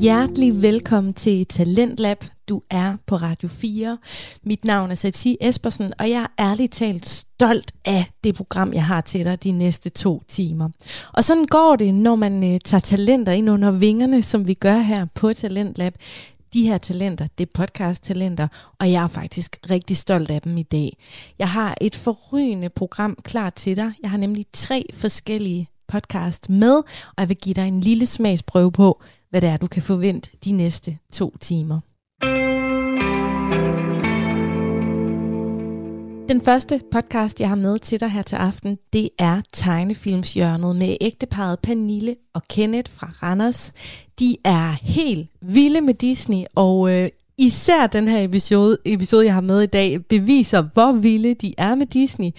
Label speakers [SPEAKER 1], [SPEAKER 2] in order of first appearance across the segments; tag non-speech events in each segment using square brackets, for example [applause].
[SPEAKER 1] Hjertelig velkommen til Talentlab. Du er på Radio 4. Mit navn er Satie Espersen, og jeg er ærligt talt stolt af det program, jeg har til dig de næste to timer. Og sådan går det, når man øh, tager talenter ind under vingerne, som vi gør her på Talentlab. De her talenter, det er podcast-talenter, og jeg er faktisk rigtig stolt af dem i dag. Jeg har et forrygende program klar til dig. Jeg har nemlig tre forskellige podcast med, og jeg vil give dig en lille smagsprøve på, hvad det er, du kan forvente de næste to timer. Den første podcast, jeg har med til dig her til aften, det er Tegnefilmshjørnet med ægteparet Pernille og Kenneth fra Randers. De er helt vilde med Disney, og øh, især den her episode, episode, jeg har med i dag, beviser, hvor vilde de er med Disney.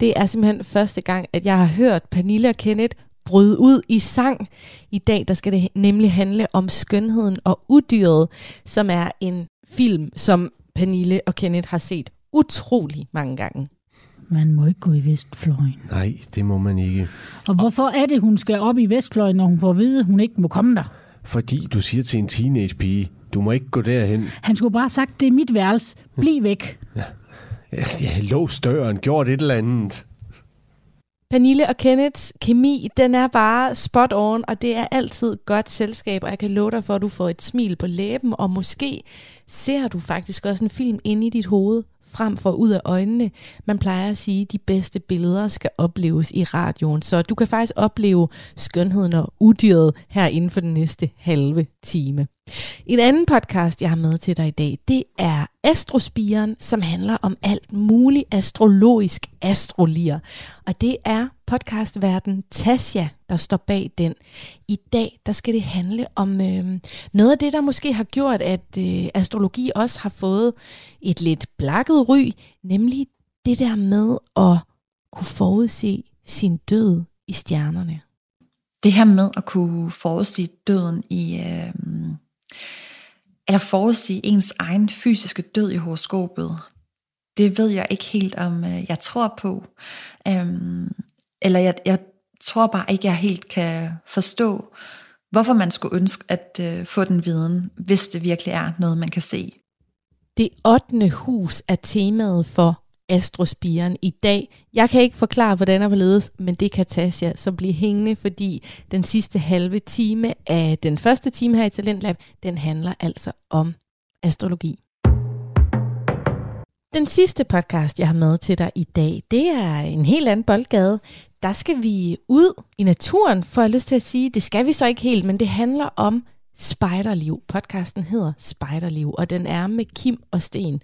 [SPEAKER 1] Det er simpelthen første gang, at jeg har hørt Pernille og Kenneth bryde ud i sang. I dag der skal det nemlig handle om Skønheden og Udyret, som er en film, som Pernille og Kenneth har set utrolig mange gange.
[SPEAKER 2] Man må ikke gå i Vestfløjen.
[SPEAKER 3] Nej, det må man ikke.
[SPEAKER 2] Og hvorfor er det, hun skal op i Vestfløjen, når hun får at vide, at hun ikke må komme der?
[SPEAKER 3] Fordi du siger til en teenage-pige, du må ikke gå derhen.
[SPEAKER 2] Han skulle bare have sagt, det er mit værelse. Bliv væk.
[SPEAKER 3] Ja, ja lås døren, gjort et eller andet.
[SPEAKER 1] Pernille og Kenneths kemi, den er bare spot on, og det er altid godt selskab, og jeg kan love dig for, at du får et smil på læben, og måske ser du faktisk også en film inde i dit hoved, frem for ud af øjnene. Man plejer at sige, at de bedste billeder skal opleves i radioen, så du kan faktisk opleve skønheden og udyret her inden for den næste halve time. En anden podcast, jeg har med til dig i dag, det er Astrospiren, som handler om alt muligt astrologisk astrolier. Og det er podcastverden Tasja, der står bag den. I dag, der skal det handle om øh, noget af det, der måske har gjort, at øh, astrologi også har fået et lidt blakket ry, nemlig det der med at kunne forudse sin død i stjernerne.
[SPEAKER 4] Det her med at kunne forudse døden i... Øh eller forudsige ens egen fysiske død i horoskopet, det ved jeg ikke helt, om øh, jeg tror på. Øhm, eller jeg, jeg tror bare ikke, jeg helt kan forstå, hvorfor man skulle ønske at øh, få den viden, hvis det virkelig er noget, man kan se.
[SPEAKER 1] Det 8. hus er temaet for Astrospiren i dag. Jeg kan ikke forklare, hvordan og hvorledes, men det kan Tasja så blive hængende, fordi den sidste halve time af den første time her i Talentlab, den handler altså om astrologi. Den sidste podcast, jeg har med til dig i dag, det er en helt anden boldgade. Der skal vi ud i naturen, for jeg lyst til at sige. Det skal vi så ikke helt, men det handler om Spejderliv. Podcasten hedder Spejderliv, og den er med Kim og Sten.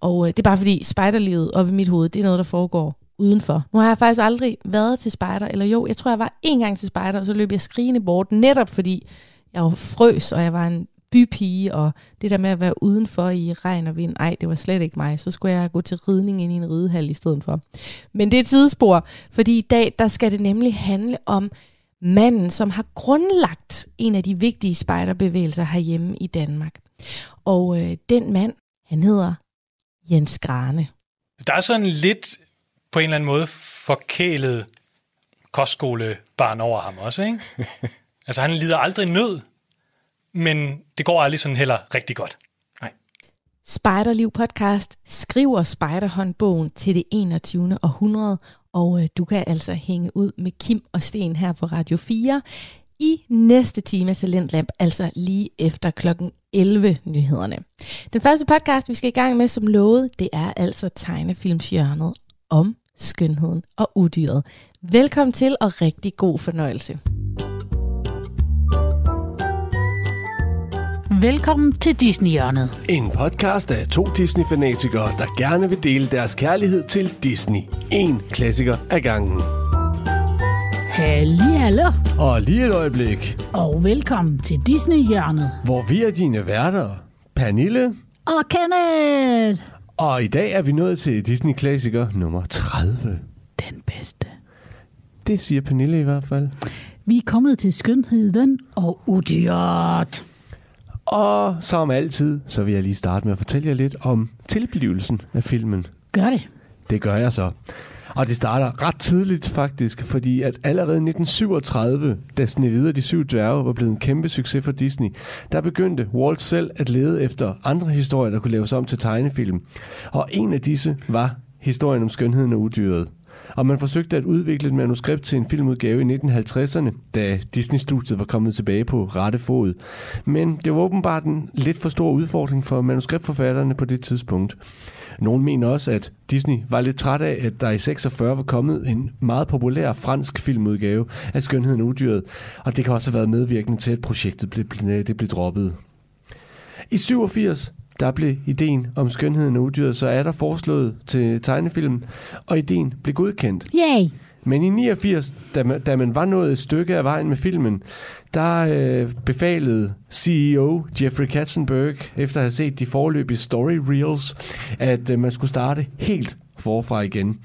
[SPEAKER 1] Og øh, det er bare fordi spejderlivet op i mit hoved, det er noget, der foregår udenfor. Nu har jeg faktisk aldrig været til spejder, eller jo, jeg tror, jeg var en gang til spejder, og så løb jeg skrigende bort, netop fordi jeg var frøs, og jeg var en bypige, og det der med at være udenfor i regn og vind, ej, det var slet ikke mig. Så skulle jeg gå til ridning ind i en ridehal i stedet for. Men det er et tidsspor, fordi i dag, der skal det nemlig handle om manden, som har grundlagt en af de vigtige spejderbevægelser herhjemme i Danmark. Og øh, den mand, han hedder Jens Grane.
[SPEAKER 5] Der er sådan lidt på en eller anden måde forkælet kostskolebarn over ham også, ikke? [laughs] altså han lider aldrig nød, men det går aldrig sådan heller rigtig godt. Nej.
[SPEAKER 1] Spejderliv podcast skriver spejderhåndbogen til det 21. århundrede, og øh, du kan altså hænge ud med Kim og Sten her på Radio 4 i næste time af Talentlab, altså lige efter klokken 11 nyhederne. Den første podcast, vi skal i gang med som lovet, det er altså tegnefilmshjørnet om skønheden og udyret. Velkommen til og rigtig god fornøjelse.
[SPEAKER 2] Velkommen til Disney-hjørnet.
[SPEAKER 3] En podcast af to Disney-fanatikere, der gerne vil dele deres kærlighed til Disney. En klassiker ad gangen.
[SPEAKER 2] Halli hallo.
[SPEAKER 3] Og lige et øjeblik.
[SPEAKER 2] Og velkommen til Disney-hjørnet.
[SPEAKER 3] Hvor vi er dine værter. Pernille.
[SPEAKER 2] Og Kenneth.
[SPEAKER 3] Og i dag er vi nået til Disney-klassiker nummer 30.
[SPEAKER 2] Den bedste.
[SPEAKER 3] Det siger Pernille i hvert fald.
[SPEAKER 2] Vi er kommet til skønheden og udyret.
[SPEAKER 3] Og som altid, så vil jeg lige starte med at fortælle jer lidt om tilblivelsen af filmen.
[SPEAKER 2] Gør det.
[SPEAKER 3] Det gør jeg så. Og det starter ret tidligt faktisk, fordi at allerede i 1937, da Snevide og de syv dværge var blevet en kæmpe succes for Disney, der begyndte Walt selv at lede efter andre historier, der kunne laves om til tegnefilm. Og en af disse var historien om skønheden og udyret. Og man forsøgte at udvikle et manuskript til en filmudgave i 1950'erne, da Disney-studiet var kommet tilbage på rette fod. Men det var åbenbart en lidt for stor udfordring for manuskriptforfatterne på det tidspunkt. Nogle mener også, at Disney var lidt træt af, at der i 46 var kommet en meget populær fransk filmudgave af Skønheden og Udyret, og det kan også have været medvirkende til, at projektet blev, det blev droppet. I 87 der blev ideen om skønheden og udyret, så er der foreslået til tegnefilm, og ideen blev godkendt.
[SPEAKER 2] Yay!
[SPEAKER 3] Men i 89, da man, da man var nået et stykke af vejen med filmen, der øh, befalede CEO Jeffrey Katzenberg, efter at have set de forløbige story reels, at øh, man skulle starte helt forfra igen.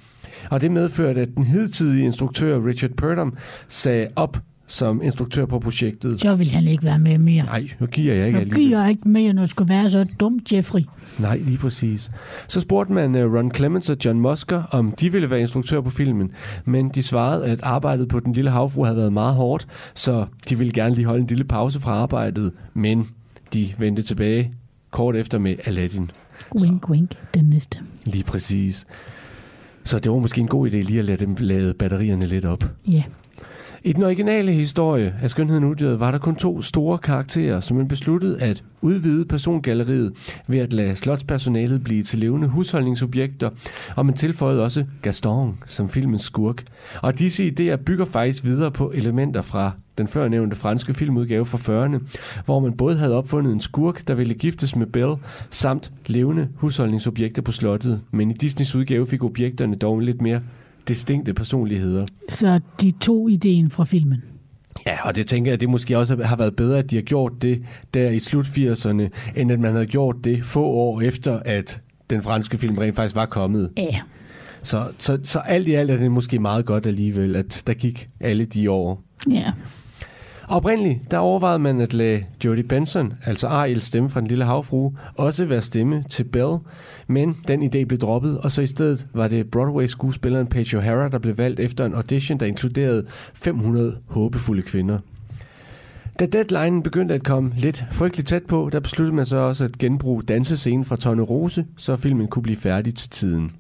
[SPEAKER 3] Og det medførte, at den hidtidige instruktør Richard Purdom sagde op som instruktør på projektet.
[SPEAKER 2] Så vil han ikke være med mere.
[SPEAKER 3] Nej, nu giver jeg ikke
[SPEAKER 2] Jeg
[SPEAKER 3] alligevel.
[SPEAKER 2] giver ikke mere, når det skulle være så dumt, Jeffrey.
[SPEAKER 3] Nej, lige præcis. Så spurgte man uh, Ron Clements og John Musker, om de ville være instruktør på filmen, men de svarede, at arbejdet på Den Lille Havfru havde været meget hårdt, så de ville gerne lige holde en lille pause fra arbejdet, men de vendte tilbage kort efter med Aladdin.
[SPEAKER 2] Wink, wink, den næste.
[SPEAKER 3] Lige præcis. Så det var måske en god idé lige at lade dem lade batterierne lidt op.
[SPEAKER 2] Ja.
[SPEAKER 3] I den originale historie af Skønheden og Udyret var der kun to store karakterer, som man besluttede at udvide persongalleriet ved at lade slotspersonalet blive til levende husholdningsobjekter, og man tilføjede også Gaston som filmens skurk. Og disse idéer bygger faktisk videre på elementer fra den førnævnte franske filmudgave fra 40'erne, hvor man både havde opfundet en skurk, der ville giftes med Belle, samt levende husholdningsobjekter på slottet, men i Disneys udgave fik objekterne dog lidt mere distinkte personligheder.
[SPEAKER 2] Så de to ideen fra filmen.
[SPEAKER 3] Ja, og det tænker jeg, det måske også har været bedre, at de har gjort det der i slut 80'erne, end at man havde gjort det få år efter, at den franske film rent faktisk var kommet.
[SPEAKER 2] Ja.
[SPEAKER 3] Så, så, så alt i alt er det måske meget godt alligevel, at der gik alle de år.
[SPEAKER 2] Ja.
[SPEAKER 3] Oprindeligt, der overvejede man at lade Jodie Benson, altså Ariels stemme fra Den Lille Havfrue, også være stemme til Belle, men den idé blev droppet, og så i stedet var det Broadway-skuespilleren Paige O'Hara, der blev valgt efter en audition, der inkluderede 500 håbefulde kvinder. Da deadline begyndte at komme lidt frygteligt tæt på, der besluttede man så også at genbruge dansescenen fra Tonne Rose, så filmen kunne blive færdig til tiden.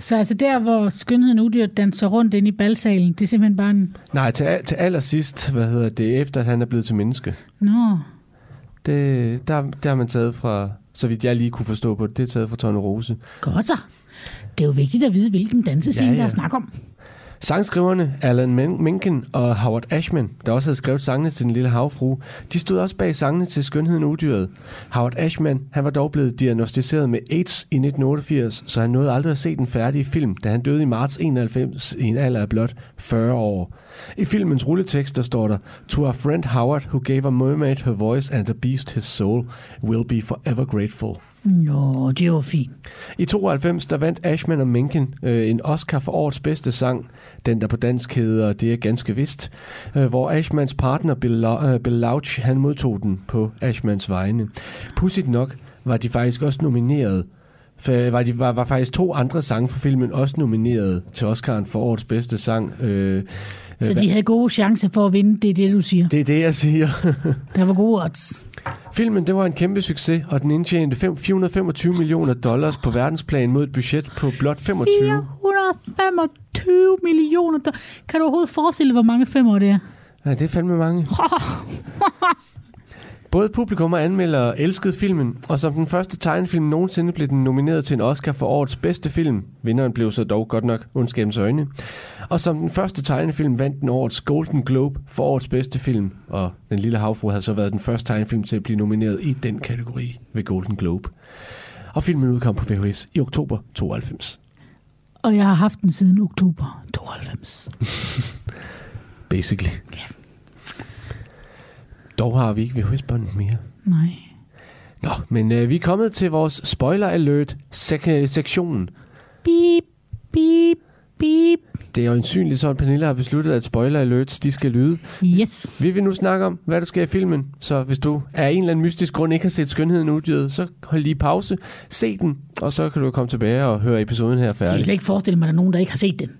[SPEAKER 2] Så altså der, hvor skønheden udyrt danser rundt ind i balsalen, det er simpelthen bare en...
[SPEAKER 3] Nej, til, al- til allersidst, hvad hedder det, efter at han er blevet til menneske.
[SPEAKER 2] Nå,
[SPEAKER 3] Det, der, der har man taget fra, så vidt jeg lige kunne forstå på det, det er taget fra Tonne Rose.
[SPEAKER 2] godt så. Det er jo vigtigt at vide, hvilken dansescene,
[SPEAKER 3] ja.
[SPEAKER 2] ja. der er snak om.
[SPEAKER 3] Sangskriverne Alan Menken og Howard Ashman, der også havde skrevet sangene til Den Lille Havfru, de stod også bag sangene til Skønheden Udyret. Howard Ashman, han var dog blevet diagnostiseret med AIDS i 1988, så han nåede aldrig at se den færdige film, da han døde i marts 91 i en alder af blot 40 år. I filmens rulletekst der står der, To our friend Howard, who gave a mermaid her voice and a beast his soul, will be forever grateful.
[SPEAKER 2] Nå, det var fint.
[SPEAKER 3] I 92 der vandt Ashman og Menken øh, en Oscar for årets bedste sang, den der på dansk hedder Det er ganske vist, øh, hvor Ashmans partner Bill, Lau- øh, Bill Lauch han modtog den på Ashmans vegne. Pudsigt nok var de faktisk også nomineret for, øh, var, de, var, var faktisk to andre sange fra filmen også nomineret til Oscaren for årets bedste sang. Øh,
[SPEAKER 2] så
[SPEAKER 3] øh,
[SPEAKER 2] de havde gode chancer for at vinde, det er det, du siger.
[SPEAKER 3] det er det, jeg siger. [laughs]
[SPEAKER 2] Der var gode odds.
[SPEAKER 3] Filmen det var en kæmpe succes, og den indtjente fem- 425 millioner dollars på verdensplan mod et budget på blot 25.
[SPEAKER 2] 425 millioner. do- Kan du overhovedet forestille dig, hvor mange femmer det er?
[SPEAKER 3] Nej, det er fandme mange. [laughs] Både publikum og anmeldere elskede filmen, og som den første tegnefilm nogensinde blev den nomineret til en Oscar for årets bedste film. Vinderen blev så dog godt nok Ondskabens Øjne. Og som den første tegnefilm vandt den årets Golden Globe for årets bedste film. Og Den Lille Havfru havde så været den første tegnefilm til at blive nomineret i den kategori ved Golden Globe. Og filmen udkom på VHS i oktober 92.
[SPEAKER 2] Og jeg har haft den siden oktober 92. [laughs]
[SPEAKER 3] Basically.
[SPEAKER 2] Ja.
[SPEAKER 3] Dog har vi ikke VHS-båndet mere.
[SPEAKER 2] Nej.
[SPEAKER 3] Nå, men øh, vi er kommet til vores spoiler alert sek- sektion.
[SPEAKER 2] Beep, beep, beep.
[SPEAKER 3] Det er jo ensynligt sådan, at Pernille har besluttet, at spoiler alerts de skal lyde.
[SPEAKER 2] Yes.
[SPEAKER 3] Vi vil nu snakke om, hvad der sker i filmen. Så hvis du af en eller anden mystisk grund ikke har set Skønheden uddyret, så hold lige pause, se den, og så kan du komme tilbage og høre episoden her
[SPEAKER 2] Jeg kan
[SPEAKER 3] færdig.
[SPEAKER 2] slet ikke forestille mig, at der er nogen, der ikke har set den.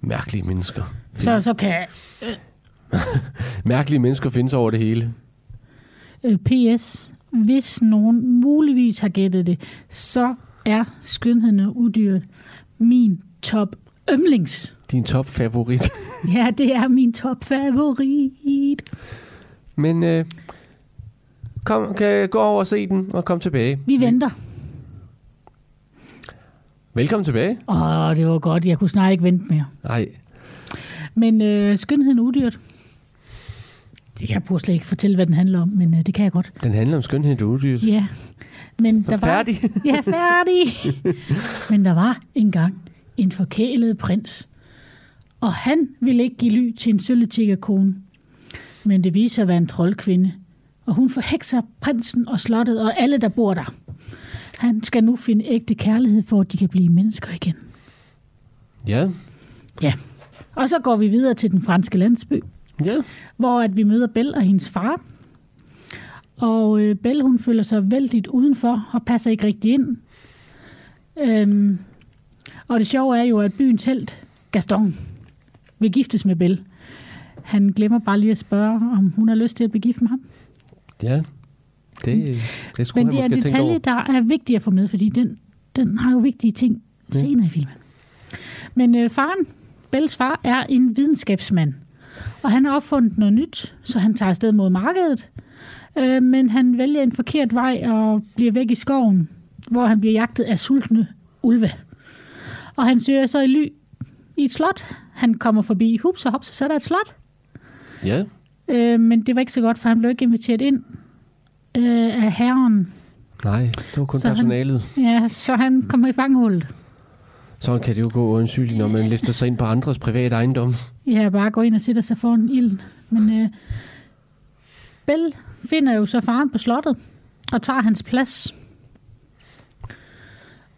[SPEAKER 3] Mærkelige mennesker.
[SPEAKER 2] Så, så kan [laughs]
[SPEAKER 3] Mærkelige mennesker findes over det hele.
[SPEAKER 2] øh, PS, hvis nogen muligvis har gættet det, så er skønheden og udyret min top yndlings.
[SPEAKER 3] Din top favorit. [laughs]
[SPEAKER 2] Ja, det er min top favorit.
[SPEAKER 3] Men øh, kom, kan gå over og se den og komme tilbage.
[SPEAKER 2] Vi venter.
[SPEAKER 3] Velkommen tilbage.
[SPEAKER 2] Åh, det var godt. Jeg kunne snart ikke vente mere.
[SPEAKER 3] Nej,
[SPEAKER 2] Men øh, skønheden og udyret. Jeg burde slet ikke fortælle, hvad den handler om, men øh, det kan jeg godt.
[SPEAKER 3] den handler om skønhed og udyrt.
[SPEAKER 2] Ja. Men der var,
[SPEAKER 3] Færdig. [laughs]
[SPEAKER 2] Ja, færdig. [laughs] Men der var engang en forkælet prins, og han ville ikke give ly til en sølvetigerkone. Men det viser at være en troldkvinde, og hun forhekser prinsen og slottet og alle, der bor der. Han skal nu finde ægte kærlighed, for at de kan blive mennesker igen.
[SPEAKER 3] Ja,
[SPEAKER 2] Ja. Og så går vi videre til den franske landsby,
[SPEAKER 3] ja.
[SPEAKER 2] hvor at vi møder Belle og hendes far. Og øh, Belle, hun føler sig vældigt udenfor og passer ikke rigtig ind. Øhm, og det sjove er jo, at byens held, Gaston, vil giftes med Belle. Han glemmer bare lige at spørge, om hun har lyst til at blive gift med ham.
[SPEAKER 3] Ja, det, det skulle
[SPEAKER 2] Men det er en
[SPEAKER 3] måske tænke over.
[SPEAKER 2] detalje, der er vigtig at få med, fordi den, den har jo vigtige ting senere i filmen. Men øh, faren, Belles far, er en videnskabsmand. Og han har opfundet noget nyt, så han tager afsted mod markedet. Øh, men han vælger en forkert vej og bliver væk i skoven, hvor han bliver jagtet af sultne ulve. Og han søger så i ly i et slot. Han kommer forbi hups og hops, og så er der et slot.
[SPEAKER 3] Ja,
[SPEAKER 2] Øh, men det var ikke så godt, for han blev ikke inviteret ind øh, af herren.
[SPEAKER 3] nej, det var kun
[SPEAKER 2] Så han-
[SPEAKER 3] personalet.
[SPEAKER 2] Ja, så han kommer i fanghullet.
[SPEAKER 3] Sådan kan det jo gå undsygeligt, når man lister sig ind på andres private ejendom.
[SPEAKER 2] Ja, bare gå ind og sætter sig foran ilden. Men øh, Bell finder jo så faren på slottet og tager hans plads.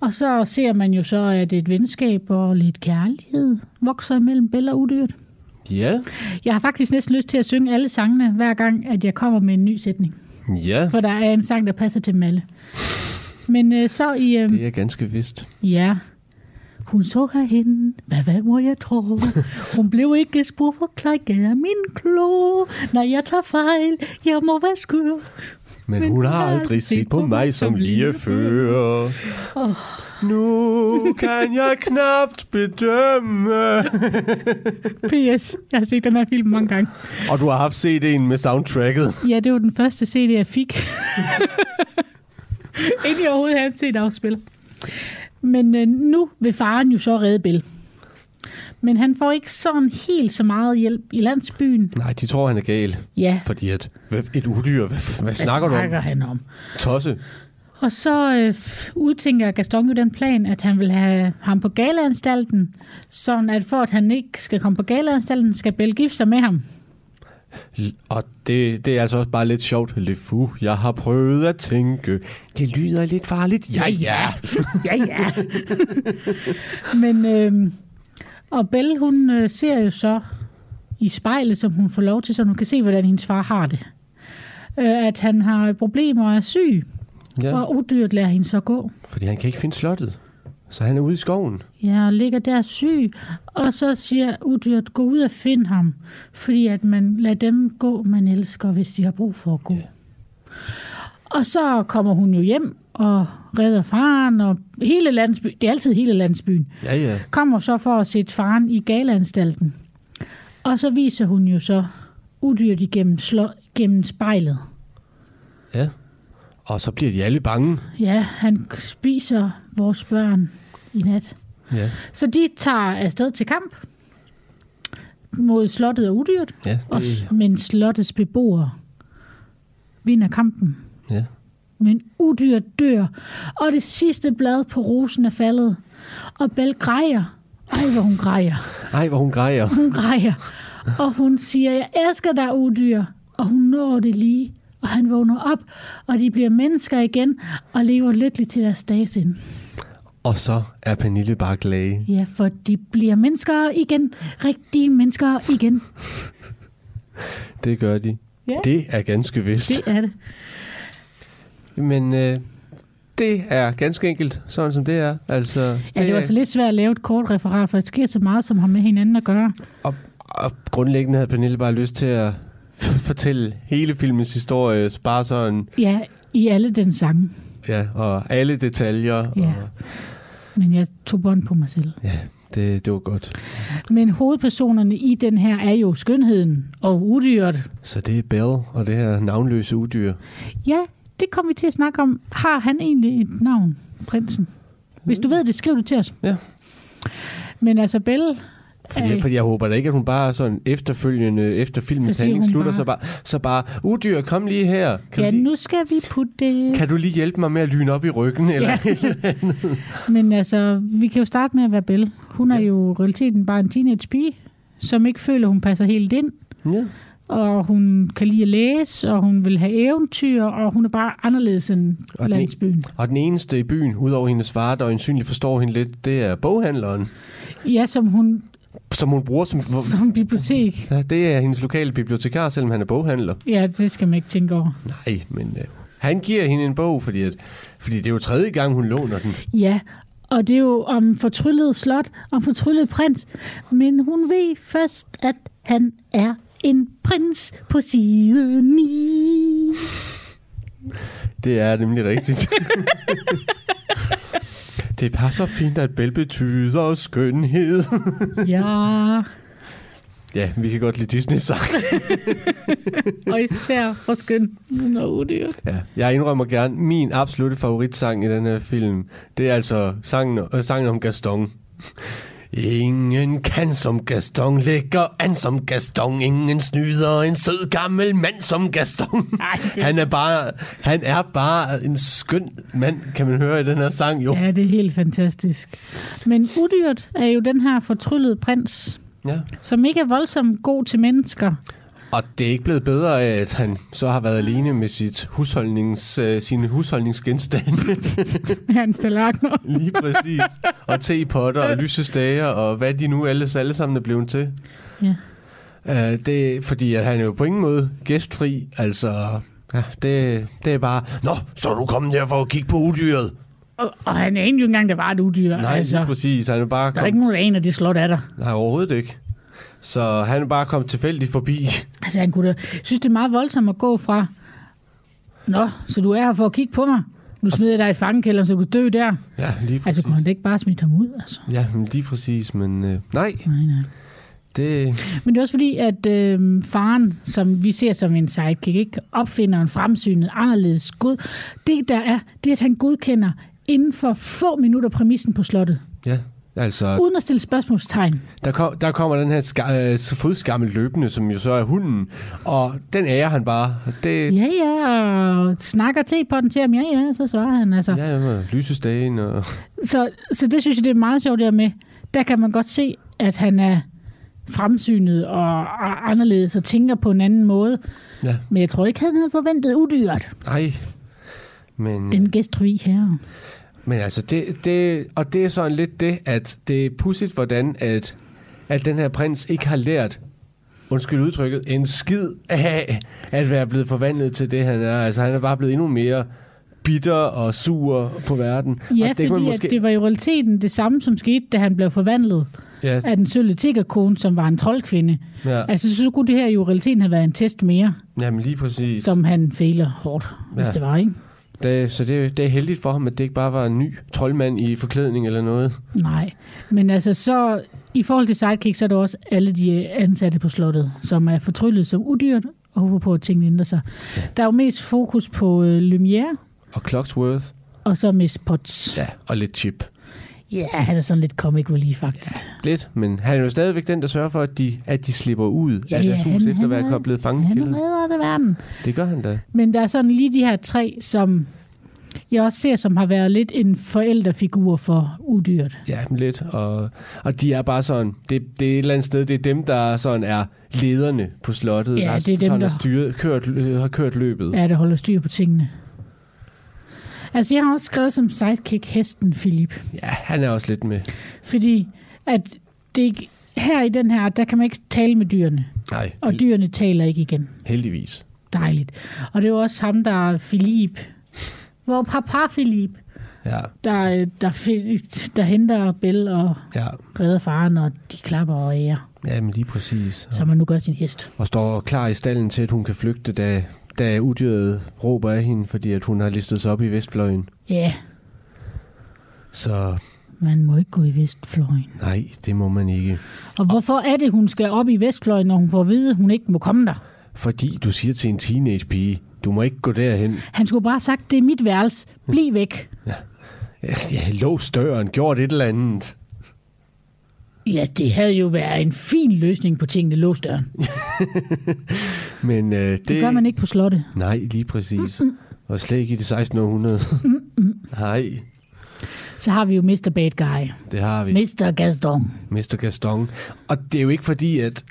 [SPEAKER 2] Og så ser man jo så, at et venskab og lidt kærlighed vokser imellem Bell og Udyrt.
[SPEAKER 3] Ja,
[SPEAKER 2] Jeg har faktisk næsten lyst til at synge alle sangene, hver gang, at jeg kommer med en ny sætning.
[SPEAKER 3] ja,
[SPEAKER 2] For der er en sang, der passer til dem alle. Men øh, så i... Øh,
[SPEAKER 3] det er ganske vist.
[SPEAKER 2] Ja. Hun så herhen, hvad, hvad må jeg tro? Hun blev ikke spor for klækket af min klo. Når jeg tager fejl, jeg må være skør.
[SPEAKER 3] Men hun har aldrig set på mig som lige før. Nu kan jeg knapt bedømme.
[SPEAKER 2] P.S. Jeg har set den her film mange gange.
[SPEAKER 3] Og du har haft CD'en med soundtracket.
[SPEAKER 2] Ja, det var den første CD, jeg fik. [laughs] Inden jeg overhovedet havde set afspil. Men øh, nu vil faren jo så redde Bill. Men han får ikke sådan helt så meget hjælp i landsbyen.
[SPEAKER 3] Nej, de tror, han er gal.
[SPEAKER 2] Ja,
[SPEAKER 3] Fordi at, hvad- et udyr, hvad, hvad
[SPEAKER 2] hvad
[SPEAKER 3] snakker du om?
[SPEAKER 2] snakker han om?
[SPEAKER 3] Tosse.
[SPEAKER 2] Og så øh, udtænker Gaston jo den plan, at han vil have ham på galeanstalten, sådan at for at han ikke skal komme på galeanstalten, skal Belle gifte sig med ham.
[SPEAKER 3] Og det, det er altså også bare lidt sjovt. Le fou, jeg har prøvet at tænke. Det lyder lidt farligt. Ja, ja.
[SPEAKER 2] Ja, ja. Men, øh, og Belle, hun øh, ser jo så i spejlet, som hun får lov til, så hun kan se, hvordan hendes far har det. Øh, at han har problemer og er syg, ja.
[SPEAKER 3] ja.
[SPEAKER 2] og udyrt lader hende så gå.
[SPEAKER 3] Fordi han kan ikke finde slottet. Så han er ude i skoven.
[SPEAKER 2] Ja, og ligger der syg. Og så siger udyrt, gå ud og find ham. Fordi at man lader dem gå, man elsker, hvis de har brug for at gå. Og så kommer hun jo hjem og redder faren, og hele landsbyen, det er altid hele landsbyen,
[SPEAKER 3] Ja, ja.
[SPEAKER 2] kommer så for at sætte faren i galanstalten. Og så viser hun jo så udyrt igennem slå, gennem spejlet.
[SPEAKER 3] Ja. Og så bliver de alle bange.
[SPEAKER 2] Ja, han spiser vores børn i nat.
[SPEAKER 3] Ja.
[SPEAKER 2] Så de tager afsted til kamp mod slottet og udyrt,
[SPEAKER 3] Ja,
[SPEAKER 2] og,
[SPEAKER 3] det,
[SPEAKER 2] men slottets beboere vinder kampen.
[SPEAKER 3] ja.
[SPEAKER 2] Men udyrt dør, og det sidste blad på rosen er faldet. Og Belle græder. Ej, hvor hun græder.
[SPEAKER 3] Ej, hvor hun græder.
[SPEAKER 2] Hun græder. Og hun siger, jeg elsker dig, udyr. Og hun når det lige. Og han vågner op, og de bliver mennesker igen, og lever lykkeligt til deres dages ende.
[SPEAKER 3] Og så er Pernille bare glad.
[SPEAKER 2] Ja, for de bliver mennesker igen. Rigtige mennesker igen. [laughs]
[SPEAKER 3] Det gør de.
[SPEAKER 2] Ja.
[SPEAKER 3] Det er ganske vist.
[SPEAKER 2] Det er det.
[SPEAKER 3] Men øh, det er ganske enkelt, sådan som det er. Altså,
[SPEAKER 2] Ja, det var så lidt svært at lave et kort referat, for der sker så meget, som har med hinanden at gøre.
[SPEAKER 3] Og, og grundlæggende havde Pernille bare lyst til at fortælle hele filmens historie, bare sådan,
[SPEAKER 2] Ja, i alle den sange.
[SPEAKER 3] Ja, og alle detaljer.
[SPEAKER 2] Ja.
[SPEAKER 3] Og,
[SPEAKER 2] Men jeg tog bånd på mig selv.
[SPEAKER 3] ja, det, det var godt.
[SPEAKER 2] Men hovedpersonerne i den her er jo skønheden og udyret.
[SPEAKER 3] Så det er Belle og det her navnløse udyr.
[SPEAKER 2] Ja, det kommer vi til at snakke om. Har han egentlig et navn, prinsen? Hvis du ved det, skriv det til os.
[SPEAKER 3] Ja.
[SPEAKER 2] Men altså, Belle...
[SPEAKER 3] Fordi, fordi jeg håber da ikke, at hun bare sådan efterfølgende, efter filmens
[SPEAKER 2] Så
[SPEAKER 3] handling slutter,
[SPEAKER 2] bare-
[SPEAKER 3] så bare, så bare, udyr, kom lige her. Kan,
[SPEAKER 2] Ja,
[SPEAKER 3] du lige,
[SPEAKER 2] nu skal vi putte...
[SPEAKER 3] kan du lige hjælpe mig med at lyne op i ryggen? Eller?
[SPEAKER 2] Ja. [laughs] Men altså, vi kan jo starte med at være Belle. Hun er
[SPEAKER 3] Ja.
[SPEAKER 2] jo i realiteten bare en teenage pige, som ikke føler, hun passer helt ind.
[SPEAKER 3] ja.
[SPEAKER 2] Og hun kan lide at læse, og hun vil have eventyr, og hun er bare anderledes end
[SPEAKER 3] Og den-
[SPEAKER 2] landsbyen.
[SPEAKER 3] Og den eneste i byen, udover hendes far, der øjensynligt forstår hende lidt, det er boghandleren,
[SPEAKER 2] Ja, som hun
[SPEAKER 3] som hun bruger som... [laughs]
[SPEAKER 2] som bibliotek.
[SPEAKER 3] Ja, det er hendes lokale bibliotekar, selvom han er boghandler.
[SPEAKER 2] Ja, det skal man ikke tænke over.
[SPEAKER 3] Nej, men øh, han giver hende en bog, fordi, at, fordi det er jo tredje gang, hun låner den.
[SPEAKER 2] Ja, og det er jo om fortryllet slot, om fortryllet prins. Men hun ved først, at han er en prins på side 9.
[SPEAKER 3] Det er nemlig rigtigt. [laughs] det passer fint, at Bell betyder skønhed.
[SPEAKER 2] Ja,
[SPEAKER 3] ja, vi kan godt lide Disney-sang. [laughs]
[SPEAKER 2] og især for skøn og udyrt.
[SPEAKER 3] Ja, jeg indrømmer gerne, min absolutte favoritsang i den her film, det er altså sangen, øh, sangen om Gaston. Ingen kan som Gaston lægger an som Gaston. Ingen snyder en sød gammel mand som Gaston.
[SPEAKER 2] Ej, det-
[SPEAKER 3] Han er bare, han er bare en skøn mand, kan man høre i den her sang jo.
[SPEAKER 2] Ja, det er helt fantastisk. Men udyrt er jo den her fortryllede prins,
[SPEAKER 3] Ja.
[SPEAKER 2] som ikke er voldsomt god til mennesker.
[SPEAKER 3] Og det er ikke blevet bedre af, at han så har været alene med sit husholdnings, øh, sine husholdningsgenstande. [laughs]
[SPEAKER 2] Hans tallerkener. [laughs]
[SPEAKER 3] Lige præcis. Og tepotter og lysestager og hvad de nu alle, alle sammen er blevet til.
[SPEAKER 2] Ja.
[SPEAKER 3] Uh, det fordi, at han er jo på ingen måde gæstfri. Altså, ja, det, det er bare, Nå, så er du kommet her for at kigge på udyret.
[SPEAKER 2] Og, og han er jo ikke engang, der var et udyr.
[SPEAKER 3] Nej, altså, præcis. Han er bare
[SPEAKER 2] der er ikke nogen, der aner, det slot er der.
[SPEAKER 3] Nej, overhovedet ikke. Så han bare kommet tilfældigt forbi.
[SPEAKER 2] Altså, han kunne da, synes, det er meget voldsomt at gå fra, Nå, så du er her for at kigge på mig? Nu smider jeg dig i fangekælderen, så du dø der.
[SPEAKER 3] Ja, lige præcis.
[SPEAKER 2] Altså, kunne han da ikke bare smide ham ud, altså?
[SPEAKER 3] Ja, men lige præcis, men øh, nej,
[SPEAKER 2] Nej, nej.
[SPEAKER 3] det...
[SPEAKER 2] Men det er også fordi, at øh, faren, som vi ser som en sidekick, ikke opfinder en fremsynet, anderledes god. Det der er, det er, at han godkender inden for få minutter præmissen på slottet.
[SPEAKER 3] Ja, altså,
[SPEAKER 2] Uden at stille spørgsmålstegn.
[SPEAKER 3] der, kom, der kommer den her ska, øh, fodskammel løbende, som jo så er hunden, og den ærer han bare. Det,
[SPEAKER 2] Ja, ja, og snakker til på den til ham. Ja, ja, så svarer han. Altså.
[SPEAKER 3] ja, ja, lysestagen og...
[SPEAKER 2] Så, så det synes jeg, det er meget sjovt der med. Der kan man godt se, at han er fremsynet og anderledes og tænker på en anden måde.
[SPEAKER 3] Ja,
[SPEAKER 2] Men jeg tror ikke, han havde forventet udyrt,
[SPEAKER 3] nej. Men,
[SPEAKER 2] den gæstfri herre.
[SPEAKER 3] Men altså, det, det, og det er sådan lidt det, at det er pudsigt, hvordan at, at den her prins ikke har lært, undskyld udtrykket, en skid af at være blevet forvandlet til det, han er. Altså, han er bare blevet endnu mere bitter og sur på verden.
[SPEAKER 2] Ja,
[SPEAKER 3] og
[SPEAKER 2] fordi
[SPEAKER 3] kunne man
[SPEAKER 2] måske... at det var i realiteten det samme, som skete, da han blev forvandlet
[SPEAKER 3] Ja,
[SPEAKER 2] af den sølle tiggerkone, som var en troldkvinde.
[SPEAKER 3] ja,
[SPEAKER 2] Altså, så kunne det her jo i realiteten have været en test mere,
[SPEAKER 3] jamen lige præcis.
[SPEAKER 2] som han fejler hårdt, hvis
[SPEAKER 3] Ja.
[SPEAKER 2] det var, ikke?
[SPEAKER 3] Det, så det, det er heldigt for ham, at det ikke bare var en ny troldmand i forklædning eller noget.
[SPEAKER 2] Nej, men altså så i forhold til Sidekick, så er der også alle de ansatte på slottet, som er fortryllet som udyrt og håber på, at tingene ændrer sig. Ja. Der er jo mest fokus på øh, Lumière,
[SPEAKER 3] Og Clocksworth,
[SPEAKER 2] og så Miss Potts.
[SPEAKER 3] ja, og lidt chip.
[SPEAKER 2] Ja, han er sådan lidt comic relief, faktisk.
[SPEAKER 3] Lidt, men han er jo stadigvæk den, der sørger for, at de, at de slipper ud
[SPEAKER 2] Ja,
[SPEAKER 3] af
[SPEAKER 2] ja,
[SPEAKER 3] deres hus,
[SPEAKER 2] han-
[SPEAKER 3] efter at
[SPEAKER 2] han
[SPEAKER 3] være blevet
[SPEAKER 2] Han
[SPEAKER 3] fangekilder.
[SPEAKER 2] redder det verden.
[SPEAKER 3] Det gør han da.
[SPEAKER 2] Men der er sådan lige de her tre, som jeg også ser, som har været lidt en forældrefigur for udyrt.
[SPEAKER 3] Ja, lidt. Og, og de er bare sådan, det, det er et eller andet sted, det er dem, der sådan er lederne på slottet.
[SPEAKER 2] Ja,
[SPEAKER 3] der
[SPEAKER 2] det er dem,
[SPEAKER 3] sådan
[SPEAKER 2] der-
[SPEAKER 3] har, styret, kørt, har kørt løbet.
[SPEAKER 2] Ja, der holder styr på tingene. Altså, jeg har også skrevet som sidekick hesten, Philip.
[SPEAKER 3] Ja, han er også lidt med.
[SPEAKER 2] Fordi at det ikke, her i den her, der kan man ikke tale med dyrene.
[SPEAKER 3] Nej,
[SPEAKER 2] Og dyrene taler ikke igen.
[SPEAKER 3] heldigvis.
[SPEAKER 2] Dejligt. Og det er jo også ham, der er Philip. Hvor papa Philip.
[SPEAKER 3] Ja,
[SPEAKER 2] der, der, der henter Belle og
[SPEAKER 3] ja,
[SPEAKER 2] redder faren, og de klapper og ærer,
[SPEAKER 3] ja men lige præcis.
[SPEAKER 2] som man nu gør sin hest.
[SPEAKER 3] Og står klar i stallen til, at hun kan flygte, da, da udyret råber af hende, fordi at hun har listet sig op i Vestfløjen.
[SPEAKER 2] Ja,
[SPEAKER 3] Så
[SPEAKER 2] man må ikke gå i Vestfløjen.
[SPEAKER 3] nej, det må man ikke.
[SPEAKER 2] Og hvorfor er det, hun skal op i Vestfløjen, når hun får at vide, at hun ikke må komme der?
[SPEAKER 3] Fordi du siger til en teenage-pige, du må ikke gå derhen.
[SPEAKER 2] Han skulle bare have sagt, det er mit værelse. Bliv væk.
[SPEAKER 3] Ja, ja lås døren, gjort et eller andet.
[SPEAKER 2] Ja, det havde jo været en fin løsning på tingene, lås døren. [laughs]
[SPEAKER 3] Men øh, det...
[SPEAKER 2] Det gør man ikke på slottet.
[SPEAKER 3] Nej, lige præcis. Og slet ikke i det 16. århundrede. Nej,
[SPEAKER 2] Så har vi jo Mr. Bad Guy.
[SPEAKER 3] det har vi.
[SPEAKER 2] Mr. Gaston.
[SPEAKER 3] Mr. Gaston. Og det er jo ikke fordi, at